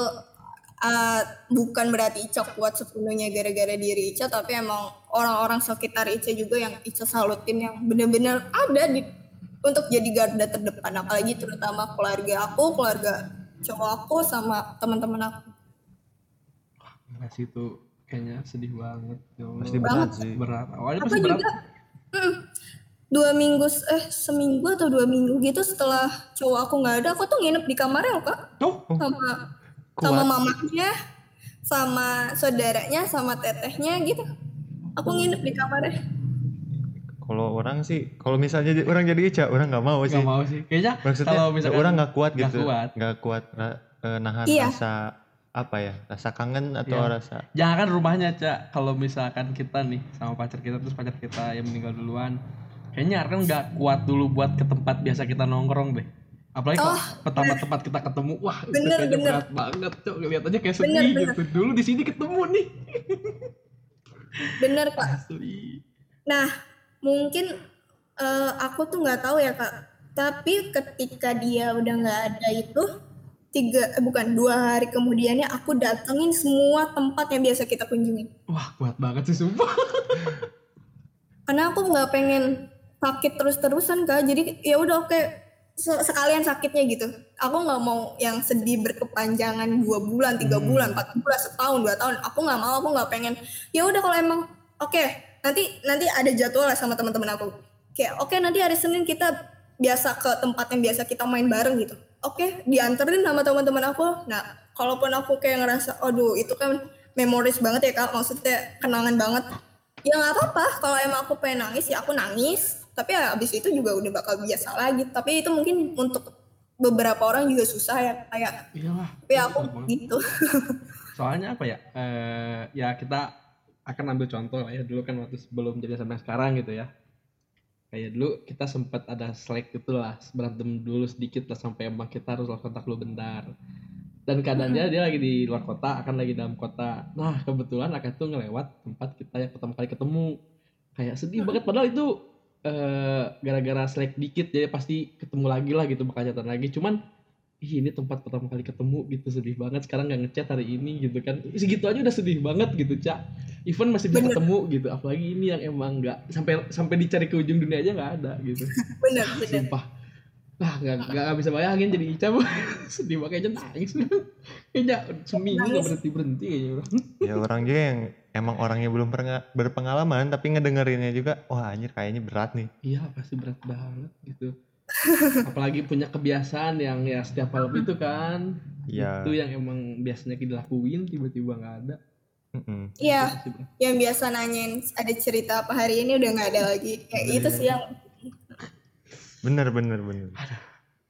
uh, bukan berarti Ica kuat sepenuhnya gara-gara diri Ica, tapi emang orang-orang sekitar Ica juga yang Ica salutin yang bener-bener ada di untuk jadi garda terdepan, apalagi terutama keluarga aku, keluarga cowok aku sama teman-teman aku. Gila sih itu kayaknya sedih banget. Ya Allah. Pasti berat sih. berat. Awalnya Apa pasti berat. juga hmm, dua minggu eh seminggu atau dua minggu gitu setelah cowok aku nggak ada, aku tuh nginep di kamarnya kak. Oh, sama Kuat sama mamanya sama saudaranya sama tetehnya gitu aku nginep di kamarnya Kalau orang sih, kalau misalnya orang jadi Ica, orang nggak mau sih. nggak mau sih. Kayaknya Maksudnya kalau misalkan orang nggak kuat nggak gitu, kuat. nggak kuat eh, nahan Iya. rasa apa ya, rasa kangen atau Iya. rasa jangan kan rumahnya cak kalau misalkan kita nih sama pacar kita terus pacar kita yang meninggal duluan kayaknya kan nggak kuat dulu buat ke tempat biasa kita nongkrong deh apalagi kalau pertama tempat kita ketemu wah itu Oh, Bener, kayaknya bener. berat banget cok lihat aja kayak sepi Bener, bener. gitu dulu di sini ketemu nih bener kak [LAUGHS] asli nah mungkin eh, aku tuh nggak tahu ya kak. Tapi ketika dia udah nggak ada itu tiga eh, bukan dua hari kemudiannya aku datengin semua tempat yang biasa kita kunjungi wah kuat banget sih sumpah. Karena aku nggak pengen sakit terus-terusan kak. Jadi ya udah oke se- sekalian sakitnya gitu. Aku nggak mau yang sedih berkepanjangan dua bulan tiga Hmm. bulan empat bulan setahun dua tahun. Aku nggak mau aku nggak pengen. Ya udah kalau emang oke nanti nanti ada jadwal lah sama teman-teman aku. Kayak oke nanti hari senin kita biasa ke tempat yang biasa kita main bareng gitu. Oke dianterin sama teman-teman aku. Nah kalaupun aku kayak ngerasa aduh itu kan memoris banget ya kak. Maksudnya kenangan banget. Ya nggak apa-apa. Kalau emang aku pengen nangis ya aku nangis. Tapi ya abis itu juga udah bakal biasa lagi. Tapi itu mungkin untuk beberapa orang juga susah ya kayak iyalah tapi aku gitu. [LAUGHS] Soalnya apa ya eh ya kita akan ambil contoh lah ya. Dulu kan waktu sebelum jadi sampai sekarang gitu ya. Kayak dulu kita sempat ada slack gitu lah. Berantem dulu sedikit lah sampai emang kita harus lakukan kontak lu bentar. Dan keadaannya dia lagi di luar kota akan lagi dalam kota. Nah kebetulan akan tuh ngelewat tempat kita yang pertama kali ketemu. Kayak sedih banget. Padahal itu eh gara-gara slack dikit jadi pasti ketemu lagi lah gitu bakal catatan lagi. Cuman ih ini tempat pertama kali ketemu gitu sedih banget. Sekarang nggak ngechat hari ini gitu kan. Segitu aja udah sedih banget gitu cak even masih bisa Bener. ketemu gitu apalagi ini yang emang nggak sampai sampai dicari ke ujung dunia aja nggak ada gitu bener bener sumpah lah nggak nggak bisa bayangin jadi Ica Bu. [LAUGHS] sedih banget aja nangis kayaknya seminggu nggak berhenti berhenti kayaknya bro. ya orang juga yang emang orangnya belum pernah berpengalaman tapi ngedengerinnya juga wah anjir kayaknya berat nih iya pasti berat banget gitu apalagi punya kebiasaan yang ya setiap malam itu kan Iya. itu yang emang biasanya kita lakuin tiba-tiba nggak ada. Iya. Pasti berat. yang biasa nanyain ada cerita apa hari ini udah nggak ada lagi. Kayak Iya. itu sih yang bener bener bener.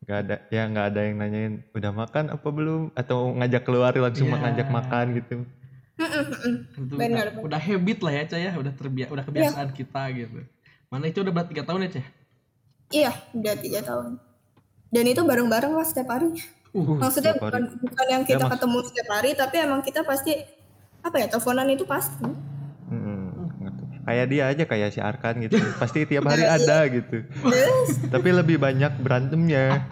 Nggak ada ya nggak ada yang nanyain udah makan apa belum? Atau ngajak keluar langsung Iya. ngajak makan gitu. Itu Benar, udah, udah habit lah ya Cah ya. Udah terbiasa udah kebiasaan kita gitu. Mana itu udah berat tiga tahun ya Cah? Iya udah tiga tahun. Dan itu bareng-bareng lah setiap hari. Uh, maksudnya setiap bukan, bukan yang kita Ya, ketemu setiap hari tapi emang kita pasti apa ya teleponan itu pasti. Ngerti. kayak dia aja kayak si Arkan gitu. Pasti tiap hari ada gitu. Terus, tapi lebih banyak berantemnya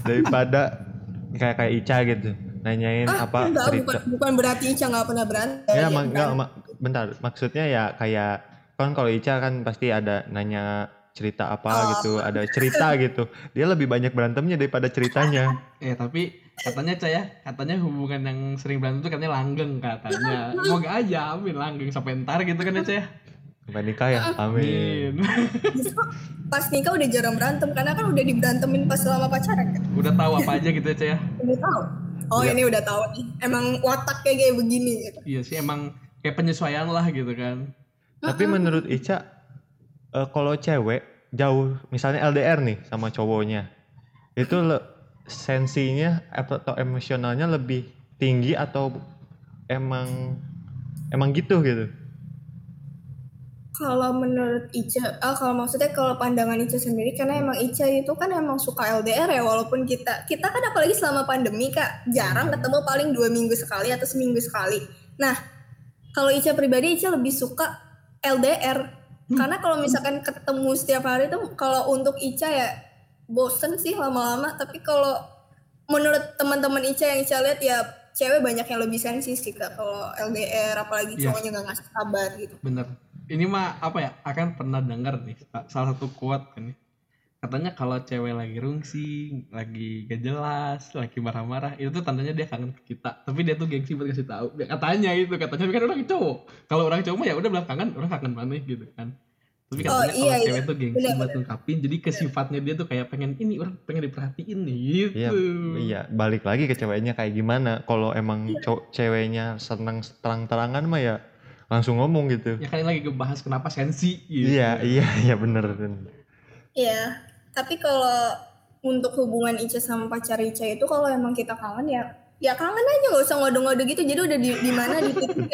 daripada kayak kayak Ica gitu. Nanyain ah, apa enggak, cerita. bukan, bukan berarti Ica nggak pernah berantem ya Iya, mak- enggak, berantem. mak- bentar. Maksudnya ya kayak kan kalau Ica kan pasti ada nanya cerita apa Oh. gitu ada cerita gitu. Dia lebih banyak berantemnya daripada ceritanya. Eh tapi katanya Cah ya katanya hubungan yang sering berantem itu katanya langgeng katanya. Semoga aja amin. Langgeng sampai ntar gitu kan ya Cah ya? Sampai nikah ya amin. pas nikah udah jarang berantem karena kan udah diberantemin pas selama pacaran kan? Udah tahu apa aja gitu ya Cah ya? Udah tahu. Oh Iya. ini udah tahu nih. Emang wataknya kayak begini gitu. Iya sih emang kayak penyesuaian lah gitu kan. Tapi menurut Ica eh, kalau cewek jauh misalnya LDR nih sama cowoknya itu le- sensinya atau emosionalnya lebih tinggi atau emang emang gitu gitu? Kalau menurut Ica, ah kalau maksudnya kalau pandangan Ica sendiri, karena emang Ica itu kan emang suka LDR ya, walaupun kita kita kan apalagi selama pandemi kak jarang ketemu paling dua minggu sekali atau seminggu sekali. Nah kalau Ica pribadi Ica lebih suka LDR, karena kalau misalkan ketemu setiap hari itu kalau untuk Ica ya bosen sih lama-lama. Tapi kalau menurut teman-teman Ica yang Ica lihat ya cewek banyak yang lebih sensi sih kak kalau LDR, apalagi Iya. cowoknya nggak ngasih kabar gitu. bener. Ini mah apa ya akan pernah dengar nih sa- salah satu quote kan nih. Katanya kalau cewek lagi rungsing lagi gak jelas lagi marah-marah itu tuh tandanya dia kangen ke kita. Tapi dia tuh gengsi buat kasih tahu. Katanya itu katanya. Kan orang cowok. Kalau orang cowok mah ya udah bilang kangen orang kangen mana gitu kan tapi Oh, katanya iya, kalau iya. cewek tuh gengsi Bener, buat ngungkapin jadi kesifatnya dia tuh kayak pengen ini orang pengen diperhatiin nih gitu. Iya, iya. Balik lagi ke ceweknya kayak gimana. Kalau emang cow- ceweknya senang terang-terangan mah ya langsung ngomong gitu. Ya kan ini lagi ngebahas kenapa sensi gitu. Iya iya iya bener bener. Iya, tapi kalau untuk hubungan Ica sama pacar Ica itu kalau emang kita kangen ya ya kangen aja nggak usah ngode-ngode gitu. Jadi udah di, di mana di titik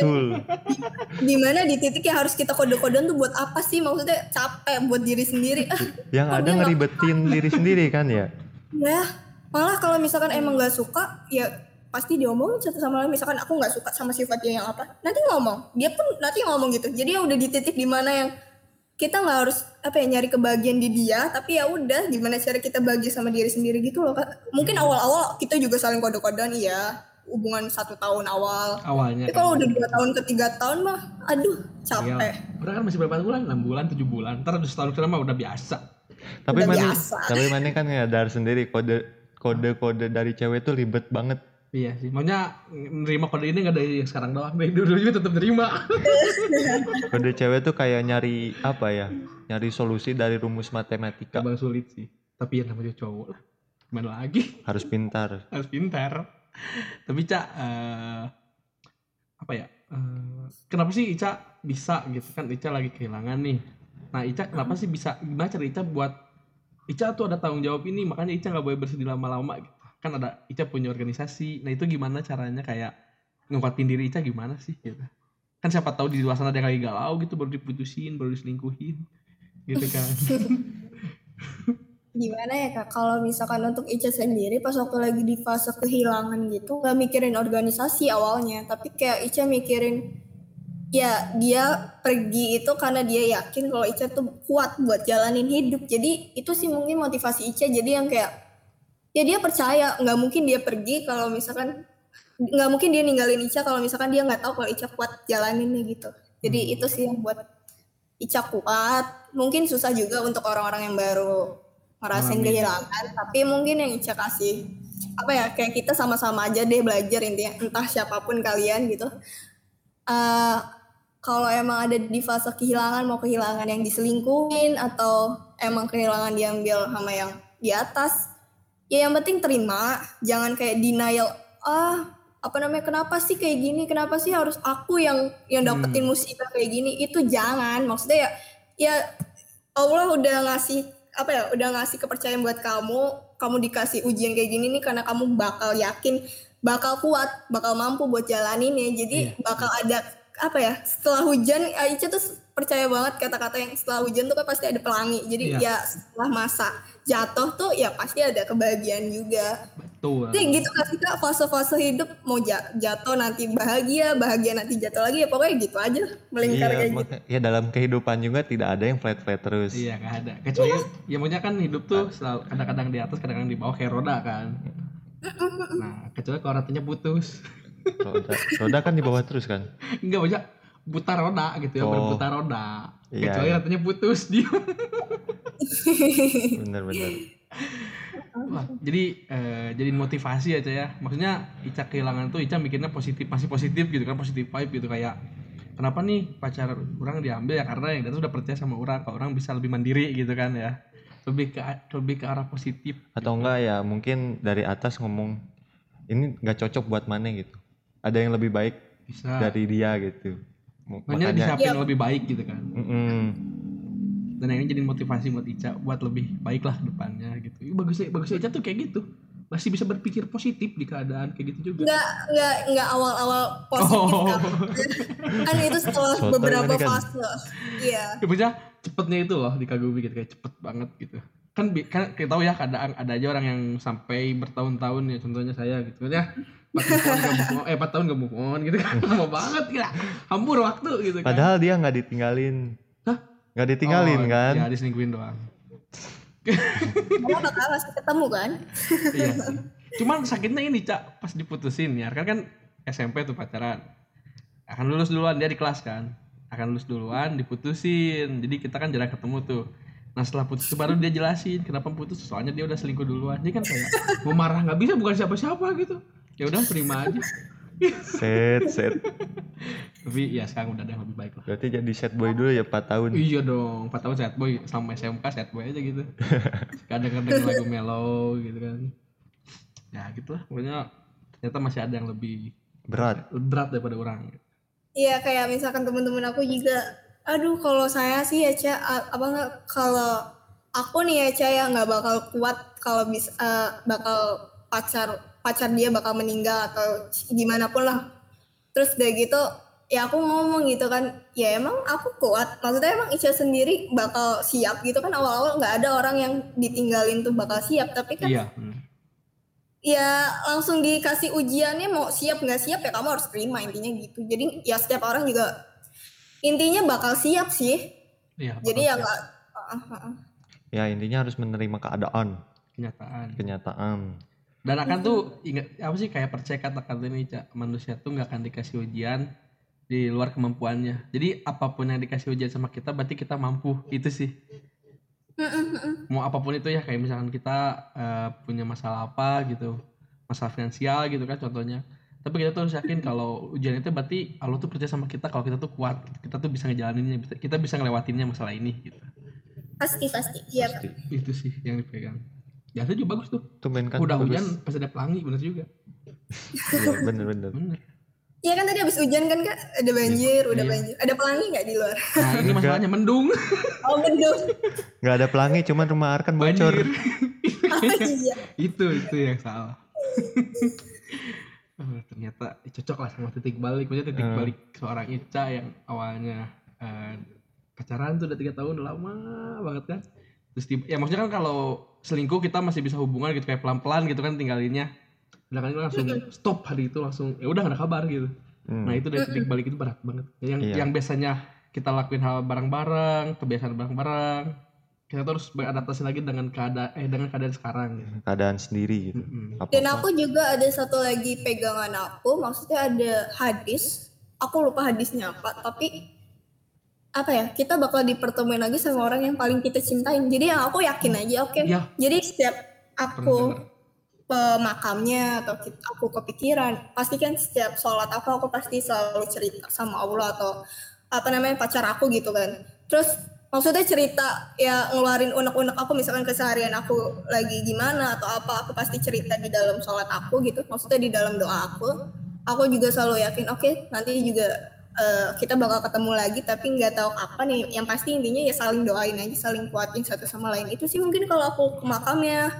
di mana di titik yang harus kita kode-kodean tuh buat apa sih? Maksudnya capek buat diri sendiri. Ah yang ada ngeribetin diri sendiri kan ya? Ya malah kalau misalkan emang nggak suka ya pasti diomongin satu sama lain. Misalkan aku nggak suka sama sifat dia yang apa nanti ngomong. Dia pun nanti ngomong gitu. Jadi ya udah di titik di mana yang kita nggak harus apa ya nyari kebahagiaan di dia tapi ya udah gimana cara kita bahagia sama diri sendiri gitu loh kak mungkin awal-awal kita juga saling kode-kodean iya hubungan satu tahun awal awalnya tapi kan. kalau udah dua tahun ke tiga tahun mah aduh capek Iya. Udah kan masih berapa bulan? 6 bulan, 7 bulan. Ntar udah setahun ke mah udah biasa. tapi mana biasa. tapi mana kan nyadar sendiri kode kode kode dari cewek tuh ribet banget Iya sih. Maunya nerima kode ini gak dari yang sekarang doang. [LAUGHS] Dari dulu juga tetap terima. kode cewek tuh kayak nyari apa ya nyari solusi dari rumus matematika Gampang sulit sih. Tapi yang namanya cowok lah. Gimana lagi? harus pintar [LAUGHS] Harus pintar. Tapi Cak, eh, apa ya? eh, kenapa sih Ica bisa gitu kan? Ica lagi kehilangan nih. Nah Ica kenapa sih bisa? Gimana cara Ica buat Ica tuh ada tanggung jawab ini makanya Ica nggak boleh bersedih lama-lama gitu. kan ada Ica punya organisasi nah itu gimana caranya kayak ngekuatin diri Ica gimana sih gitu kan siapa tahu di luar sana ada yang lagi galau gitu baru diputusin baru diselingkuhin gitu kan [LAUGHS] Gimana ya kak, kalau misalkan untuk Ica sendiri pas waktu lagi di fase kehilangan gitu, nggak mikirin organisasi awalnya, tapi kayak Ica mikirin ya dia pergi itu karena dia yakin kalau Ica tuh kuat buat jalanin hidup. Jadi itu sih mungkin motivasi Ica. Jadi yang kayak ya dia percaya nggak mungkin dia pergi kalau misalkan nggak mungkin dia ninggalin Ica kalau misalkan dia nggak tahu kalau Ica kuat jalaninnya gitu. Jadi itu sih yang buat Ica kuat. Mungkin susah juga untuk orang-orang yang baru ngerasain kehilangan, tapi mungkin yang Ica kasih apa ya kayak kita sama-sama aja deh belajar intinya entah siapa pun kalian gitu. Eh kalau emang ada di fase kehilangan mau kehilangan yang diselingkuhin atau emang kehilangan diambil sama yang di atas ya yang penting terima jangan kayak denial ah apa namanya kenapa sih kayak gini? Kenapa sih harus aku yang yang dapetin musibah kayak gini? Itu jangan. Maksudnya ya ya Allah udah ngasih apa ya udah ngasih kepercayaan buat kamu kamu dikasih ujian kayak gini nih karena kamu bakal yakin bakal kuat bakal mampu buat jalanin ya jadi Iya. bakal ada apa ya setelah hujan Aicha tuh percaya banget kata-kata yang setelah hujan tuh kan pasti ada pelangi jadi Iya. ya setelah masa jatuh tuh ya pasti ada kebahagiaan juga betul Jadi gitu kan kita fase-fase hidup mau ja- jatuh nanti bahagia bahagia nanti jatuh lagi ya pokoknya gitu aja melingkar Iya, kayak gitu ya dalam kehidupan juga tidak ada yang flat-flat terus. Iya nggak ada. Kecuali ya maunya kan hidup tuh selalu kadang-kadang di atas, kadang-kadang di bawah kayak roda kan. Nah kecuali kalau rantainya putus, Roda, roda kan di bawah terus kan. nggak banyak buta roda gitu ya, Oh. berputar roda. Iya, Kecuali iya. putus dia. [LAUGHS] Bener-bener. Wah, jadi eh, jadi motivasi aja ya. Maksudnya Ica kehilangan tuh Ica mikirnya positif, masih positif gitu kan, positif vibe gitu kayak kenapa nih pacar orang diambil ya karena yang itu udah percaya sama orang, kalau orang bisa lebih mandiri gitu kan ya. Lebih ke lebih ke arah positif. Atau enggak ya mungkin dari atas ngomong ini nggak cocok buat mana gitu. Ada yang lebih baik Bisa. dari dia gitu. Makanya disiapin Iya. yang lebih baik gitu kan. Mm-mm. Dan ini jadi motivasi buat Ica buat lebih baik lah depannya gitu. Bagusnya bagusnya Ica tuh kayak gitu. Masih bisa berpikir positif di keadaan kayak gitu juga. nggak nggak nggak awal-awal positif Oh. kan [LAUGHS] kan itu setelah Sotoy beberapa kan. fase iya Ya, maksudnya cepetnya itu loh dikagumi gitu kayak cepet banget gitu. Kan kan kita tahu ya kadang ada aja orang yang sampai bertahun-tahun ya contohnya saya gitu ya. 4 tahun gak move on, eh 4 tahun gak move on gitu kan. Lama banget gila. Hampur waktu gitu kan. Padahal dia nggak ditinggalin. Hah? Nggak ditinggalin Oh, kan? ya diselingkuhin doang. Karena bakal masih ketemu kan? Iya sih. Cuman sakitnya ini cak pas diputusin ya. Kan kan SMP tuh pacaran. Akan lulus duluan dia di kelas kan. Akan lulus duluan diputusin. Jadi kita kan jarang ketemu tuh. Nah setelah putus itu baru dia jelasin kenapa putus. Soalnya dia udah selingkuh duluan. Jadi kan kayak mau marah nggak bisa bukan siapa-siapa gitu ya udah terima aja. Set, set. tapi ya sekarang udah ada yang lebih baik lah. Berarti jadi set boy dulu ya 4 tahun. iya dong 4 tahun sad boy. Sama SMK sad boy aja gitu. Kadang-kadang lagu mellow gitu kan. Ya gitulah. Pokoknya ternyata masih ada yang lebih Berat. berat daripada orang. Iya kayak misalkan temen-temen aku juga, aduh kalau saya sih ya Ca, a- apa nggak kalau aku nih ya Ca ya nggak bakal kuat kalau bisa eh, bakal pacar pacar dia bakal meninggal atau gimana pun lah. Terus udah gitu ya aku ngomong gitu kan, ya emang aku kuat. Maksudnya emang Ica sendiri bakal siap gitu kan awal-awal nggak ada orang yang ditinggalin tuh bakal siap, tapi kan iya hmm. ya langsung dikasih ujiannya mau siap nggak siap ya kamu harus terima intinya gitu jadi ya setiap orang juga intinya bakal siap sih iya jadi ya bakal nggak ah. Ya intinya harus menerima keadaan, kenyataan kenyataan. Dan akan tuh ingat apa sih kayak percaya kata-kata ini Cak. manusia tuh nggak akan dikasih ujian di luar kemampuannya. Jadi apa pun yang dikasih ujian sama kita berarti kita mampu. Itu sih. Mau apa pun itu ya kayak misalkan kita eh, punya masalah apa gitu masalah finansial gitu kan contohnya. Tapi kita tuh harus yakin kalau ujian itu berarti Allah tuh percaya sama kita kalau kita tuh kuat kita tuh bisa ngejalaninnya kita bisa ngelewatinnya masalah ini gitu. Pasti pasti. Iya. Pasti. itu sih yang dipegang ya itu juga bagus tuh Tumben kan udah bagus. hujan pas ada pelangi bener juga Iya, bener-bener. bener Iya kan tadi habis hujan kan kak ada banjir, udah Iya. banjir. Ada pelangi nggak di luar? Nah ini masalahnya mendung, [LAUGHS] Oh mendung. Nggak ada pelangi, cuman rumah Arkan bocor. banjir. [LAUGHS] Oh, iya. itu itu yang salah. [LAUGHS] Oh, ternyata cocok lah sama titik balik. Maksudnya titik Hmm. balik seorang Ica yang awalnya eh, pacaran tuh udah tiga tahun udah lama banget kan. Terus tiba, ya maksudnya kan kalau selingkuh kita masih bisa hubungan gitu kayak pelan-pelan gitu kan tinggalinnya. Sedangkan itu langsung stop hari itu langsung ya udah gak ada kabar gitu. Hmm. Nah itu dari titik balik itu berat banget. Yang Iya. yang biasanya kita lakuin hal bareng-bareng, kebiasaan bareng-bareng, kita terus beradaptasi lagi dengan keadaan eh dengan keadaan sekarang. Gitu. Keadaan sendiri gitu. Mm-mm. Apa-apa. Dan aku juga ada satu lagi pegangan aku, maksudnya ada hadis. Aku lupa hadisnya apa, tapi apa ya? Kita bakal dipertemuin lagi sama orang yang paling kita cintain. Jadi yang aku yakin aja, oke. Ya. Jadi setiap aku dengar. ke makamnya atau ki- aku kepikiran, pasti kan setiap sholat aku aku pasti selalu cerita sama Allah atau apa namanya pacar aku gitu kan. Terus maksudnya cerita ya ngeluarin unek-unek aku misalkan keseharian aku lagi gimana atau apa aku pasti cerita di dalam sholat aku gitu. Maksudnya di dalam doa aku. Aku juga selalu yakin oke nanti juga eh, kita bakal ketemu lagi tapi nggak tahu kapan nih. Yang pasti intinya ya saling doain aja, saling kuatin satu sama lain. Itu sih mungkin kalau aku ke makamnya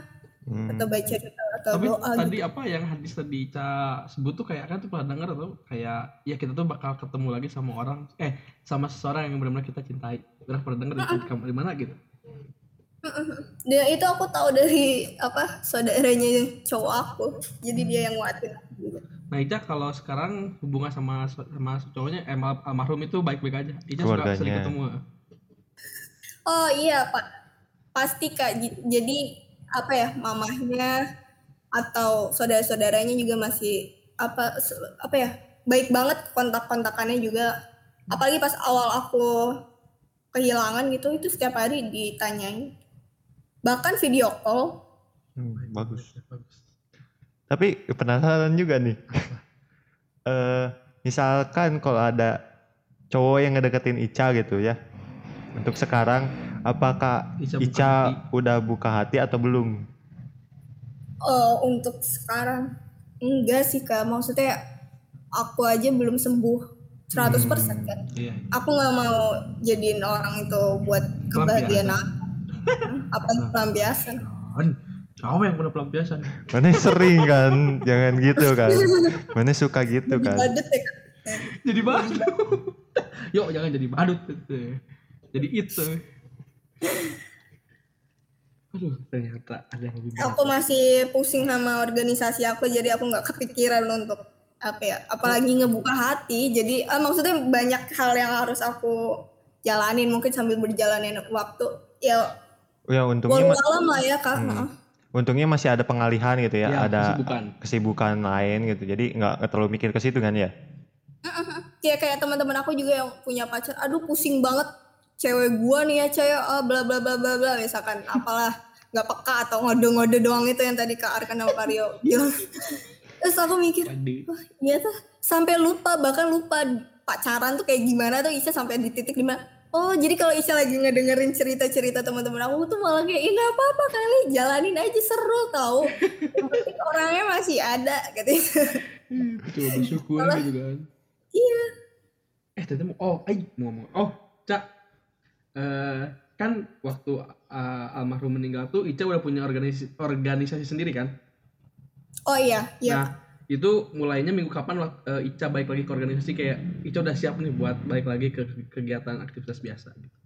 Hmm. atau baca atau Tapi doa tadi gitu. apa yang hadis tadi Ica sebut tuh kayak kan tuh pernah denger tuh kayak ya kita tuh bakal ketemu lagi sama orang eh sama seseorang yang benar-benar kita cintai. Pernah pernah denger di, di, di mana gitu? Dan itu aku tahu dari apa saudaranya cowok aku. Jadi dia yang nguatin. aku juga. Nah Ica kalau sekarang hubungan sama sama cowoknya eh, al- almarhum itu baik-baik aja. Ica suka sering ketemu. Oh iya pak, pasti kak. Jadi apa ya mamahnya atau saudara-saudaranya juga masih apa apa ya baik banget kontak-kontakannya juga. Apalagi pas awal aku kehilangan gitu itu setiap hari ditanyain. Bahkan video call. Hmm, bagus. Bagus. Tapi penasaran juga nih. [LAUGHS] Eh, misalkan kalau ada cowok yang ngedeketin Ica gitu ya. Untuk sekarang apakah Ica buka Ica hati. udah buka hati atau belum? Eh, untuk sekarang enggak sih kak. Maksudnya aku aja belum sembuh 100% kan. Iya. aku nggak mau jadiin orang itu buat kebahagiaan aku [LAUGHS] apa pelampiasan Cowok yang pernah pelampiasan. Mana sering kan, jangan gitu kan. Mana suka gitu kan. badut ya jadi badut. Yuk jangan jadi badut. Jadi itu. Aduh, ternyata ada yang lebih aku masih pusing sama organisasi aku jadi aku nggak kepikiran untuk apa ya apalagi ngebuka hati jadi ah, maksudnya banyak hal yang harus aku jalanin mungkin sambil berjalannya waktu ya Ya untungnya lah ya kak Hmm. Untungnya masih ada pengalihan gitu ya, Ya, ada kesibukan. kesibukan lain gitu. Jadi nggak terlalu mikir ke situ kan ya. kayak [LAUGHS] kayak teman-teman aku juga yang punya pacar aduh pusing banget cewek gua nih ya cewek ah bla bla bla bla bla misalkan [LAUGHS] apalah nggak peka atau ngode-ngode doang itu yang tadi kak Arkan sama Mario [LAUGHS] bilang terus aku mikir wah iya tuh sampai lupa bahkan lupa pacaran tuh kayak gimana tuh Isya sampai di titik di mana oh jadi kalau Isya lagi ngedengerin cerita-cerita teman-teman aku tuh malah kayak ini apa apa kali jalanin aja seru tau orangnya masih ada gitu Coba bersyukur Malah- gitu kan. iya Eh, tadi mau oh, ay, mau ngomong. Oh, Cak. Eh, kan waktu eh, almarhum meninggal tuh Ica udah punya organisasi organisasi sendiri kan? oh iya iya Nah, itu mulainya minggu kapan eh, Ica balik lagi ke organisasi kayak Ica udah siap nih buat balik lagi ke kegiatan aktivitas biasa gitu.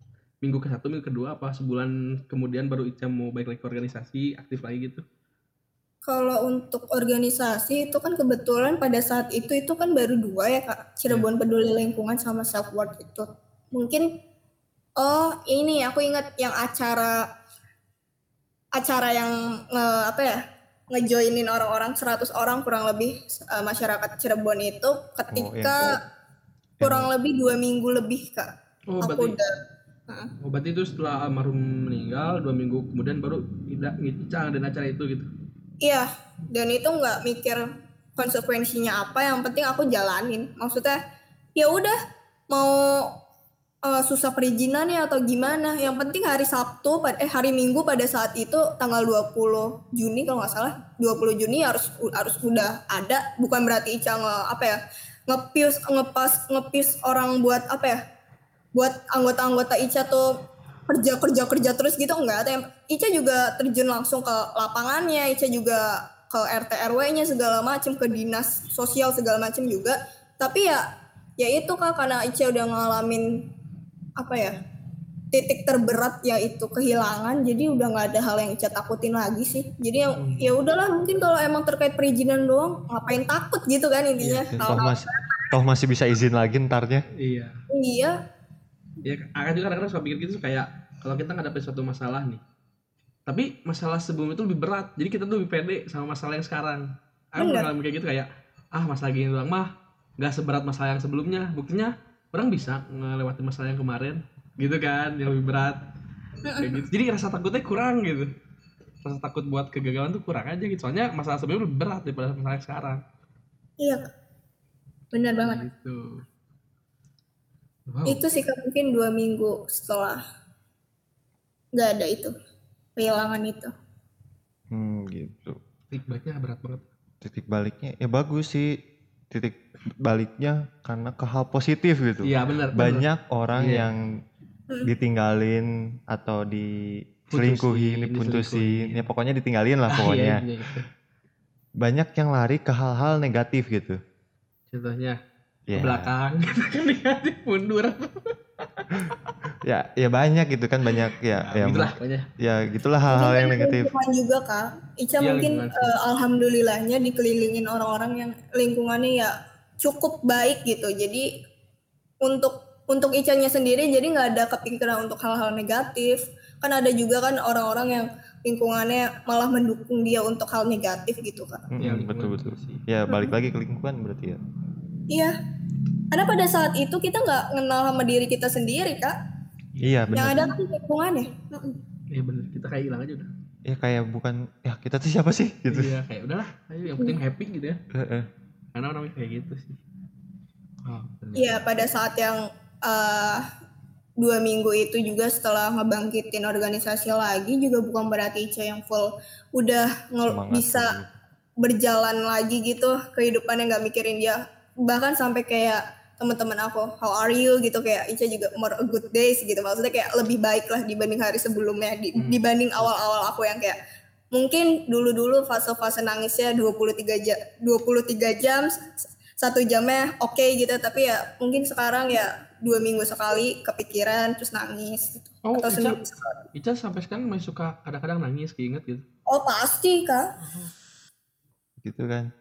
Minggu ke satu, minggu kedua apa sebulan kemudian baru Ica mau balik lagi ke organisasi aktif lagi gitu. Kalau untuk organisasi itu kan kebetulan pada saat itu itu kan baru dua ya kak Cirebon Peduli Lingkungan sama Self Worth itu mungkin oh ini aku ingat yang acara acara yang nge, apa ya ngejoinin orang-orang 100 orang kurang lebih eh, masyarakat Cirebon itu ketika kurang lebih dua minggu lebih kak Oh, aku berarti udah Heeh. oh, berarti itu setelah almarhum meninggal dua minggu kemudian baru Ida- Ica ngadain acara itu gitu. Iya, dan itu nggak mikir konsekuensinya apa, yang penting aku jalanin. Maksudnya, ya udah mau eh, susah perizinannya atau gimana, yang penting hari Sabtu, eh hari Minggu pada saat itu tanggal 20 Juni kalau nggak salah, 20 Juni harus harus udah ada, bukan berarti Ica nge, apa ya ngepius ngepas ngepius orang buat apa ya buat anggota-anggota Ica tuh kerja kerja kerja terus gitu. Enggak Ica juga terjun langsung ke lapangannya. Ica juga ke RT RW-nya segala macam ke dinas sosial segala macam juga. Tapi ya ya itu kak karena Ica udah ngalamin apa ya titik terberat yaitu kehilangan jadi udah nggak ada hal yang Ica takutin lagi sih jadi yang ya udahlah mungkin kalau emang terkait perizinan doang ngapain takut gitu kan intinya Ya, toh masih toh masih bisa izin lagi ntarnya Iya. iya Ya, akan juga kadang-kadang suka pikir gitu kayak kalau kita ngadepin suatu masalah nih. Tapi masalah sebelum itu lebih berat. Jadi kita tuh lebih pede sama masalah yang sekarang. Aku pernah ngalamin kayak gitu kayak ah masalah gini doang mah nggak seberat masalah yang sebelumnya. Buktinya orang bisa ngelewatin masalah yang kemarin gitu kan yang lebih berat. Kayak gitu. Jadi rasa takutnya kurang gitu. Rasa takut buat kegagalan tuh kurang aja gitu. Soalnya masalah sebelumnya lebih berat daripada masalah sekarang. iya Kak. benar banget Gitu. Wow. itu sih Kak, mungkin dua minggu setelah nggak ada itu kehilangan itu hmm gitu Titik baliknya berat banget. titik baliknya ya bagus sih titik baliknya karena ke hal positif gitu Iya benar. banyak orang Iya. yang ditinggalin atau diselingkuhin, Putusin, diputusin, ya pokoknya ditinggalin lah Ah, pokoknya. iya, iya, gitu. Banyak yang lari ke hal-hal negatif gitu. Contohnya Ya, ke belakang [LAUGHS] kan negatif mundur. [LAUGHS] ya, ya banyak gitu kan banyak ya, Nah, ya, gitulah ya gitulah hal-hal yang negatif. lingkungan juga kak Ica Iya, mungkin eh, alhamdulillahnya dikelilingin orang-orang yang lingkungannya ya cukup baik gitu jadi untuk untuk Icanya sendiri jadi nggak ada kepikiran untuk hal-hal negatif kan ada juga kan orang-orang yang lingkungannya malah mendukung dia untuk hal negatif gitu kak Mm, Iya, betul betul. juga sih. Ya balik lagi ke lingkungan berarti ya. iya karena pada saat itu kita nggak kenal sama diri kita sendiri kak Iya yang benar. ada kan lingkungannya. Iya bener, kita kayak hilang aja udah. Ya kayak bukan ya kita tuh siapa sih gitu. Iya kayak udahlah, ayo yang penting happy gitu ya. Karena orang kayak gitu sih. Oh. Iya pada saat yang eh, dua minggu itu juga setelah ngebangkitin organisasi lagi juga bukan berarti Ica yang full udah Semangat bisa gitu. berjalan lagi gitu kehidupannya nggak mikirin dia bahkan sampai kayak teman-teman aku how are you gitu kayak Ica juga more a good days gitu maksudnya kayak lebih baik lah dibanding hari sebelumnya di- Hmm. dibanding awal-awal aku yang kayak mungkin dulu-dulu fase-fase nangisnya 23 jam 23 jam satu jamnya oke gitu tapi ya mungkin sekarang ya dua minggu sekali kepikiran terus nangis gitu. Oh, atau Ica, Ica sampai sekarang masih suka kadang-kadang nangis keinget gitu. oh pasti kak Gitu kan.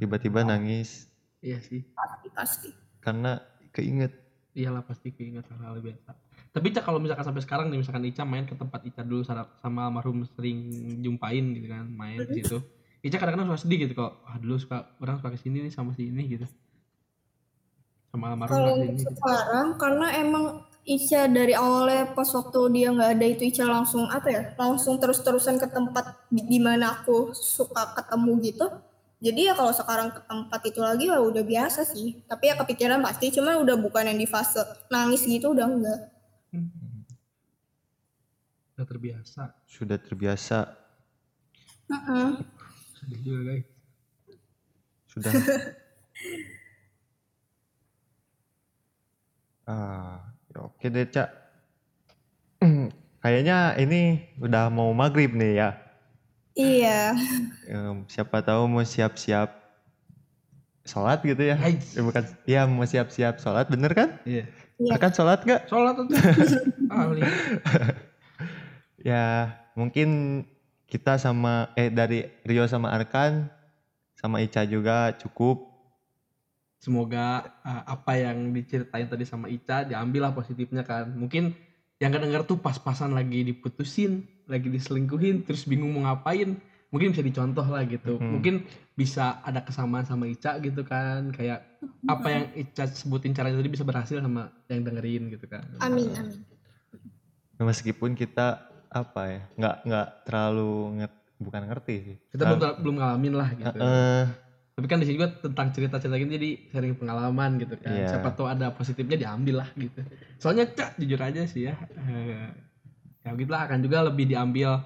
Tiba-tiba nangis Iya sih. pasti pasti karena keinget. Iyalah pasti keinget hal-hal biasa. Tapi Ica kalau misalkan sampai sekarang nih misalkan Ica main ke tempat Ica dulu sama, sama almarhum sering jumpain gitu kan, main di situ. Ica kadang-kadang suka sedih gitu kok. Ah dulu suka orang suka ke sini nih sama si ini gitu. Sama almarhum kalau gitu. sekarang karena emang Ica dari awalnya pas waktu dia nggak ada itu Ica langsung apa ya langsung terus-terusan ke tempat di, di mana aku suka ketemu gitu jadi ya kalau sekarang ke tempat itu lagi ya udah biasa sih tapi ya kepikiran pasti cuma udah bukan yang di fase nangis gitu udah enggak Udah terbiasa. Sudah terbiasa. Heeh. Sedih juga guys. Sudah. [LAUGHS] ah, ya oke deh, Cak. [CLEARS THROAT] Kayaknya ini udah mau maghrib nih ya. Iya siapa tahu mau siap-siap sholat gitu ya. Hai. Ya, bukan, ya mau siap-siap sholat, bener kan? Iya. Iya. Akan sholat gak? Sholat tuh. [LAUGHS] ah. Ya, mungkin kita sama eh dari Rio sama Arkan sama Ica juga cukup. Semoga uh, apa yang diceritain tadi sama Ica diambil lah positifnya kan. Mungkin yang kedenger tuh pas-pasan lagi diputusin, lagi diselingkuhin, terus bingung mau ngapain. Mungkin bisa dicontoh lah gitu. Mhm. Mungkin bisa ada kesamaan sama Ica gitu kan. Kayak apa yang Ica sebutin caranya tadi bisa berhasil sama yang dengerin gitu kan. amin amin Meskipun kita apa ya, nggak nggak terlalu nget- bukan ngerti sih. Kita belum belum ngalamin lah gitu. Eh, Tapi kan di sini juga tentang cerita-cerita gini jadi sharing pengalaman gitu kan. Iya. Siapa tahu ada positifnya diambil lah gitu. Soalnya cak jujur aja sih ya. eh, ya gitu lah akan juga lebih diambil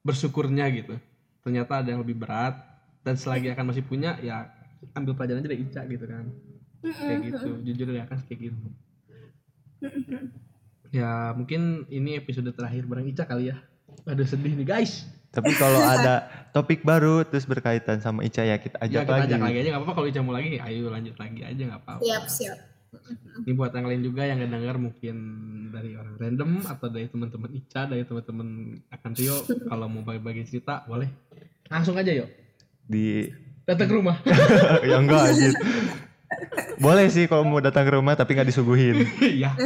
bersyukurnya gitu. Ternyata ada yang lebih berat dan selagi akan masih punya ya ambil pelajaran aja dari Ica gitu kan. kayak gitu jujur ya kan kayak gitu ya mungkin ini episode terakhir bareng Ica kali ya aduh sedih nih guys Tapi kalau ada topik baru terus berkaitan sama Ica ya kita ya ajak kita lagi. ajak lagi aja nggak apa-apa kalau Ica mau lagi ayo lanjut lagi aja nggak apa-apa Siap, siap. Ini buat yang lain juga yang ngedenger mungkin dari orang random atau dari teman-teman Ica dari teman-teman akan Rio kalau mau bagi-bagi cerita boleh langsung aja yuk Di datang ke rumah [LAUGHS] ya enggak anjir. Boleh sih kalau mau datang ke rumah tapi nggak disuguhin. [LAUGHS] iya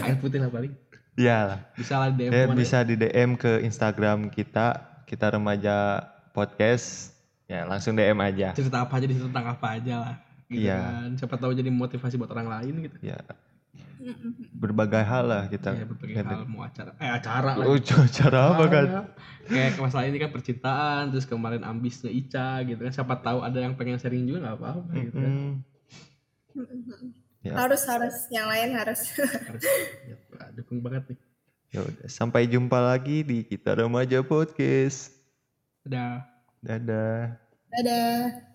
air putih lah paling Iyalah. bisa lah DM Ya, ke mana bisa di DM ke Instagram kita, kita remaja podcast. Ya, langsung DM aja. cerita apa aja di situ tentang apa aja lah gitu Iya. kan siapa tahu jadi motivasi buat orang lain gitu Ya, berbagai hal lah kita. ya berbagai hal mau acara eh acara lah Oh, [LAUGHS] cara apa kan? kayak masalah ini kan percintaan terus kemarin ambisnya Ica gitu kan siapa tahu ada yang pengen sharing juga nggak apa-apa gitu kan Mm, Ya. Harus, harus. Yang lain harus. [LAUGHS] harus ya, dukung banget nih Ya udah, sampai jumpa lagi di kita remaja podcast. udah Dadah. Dadah.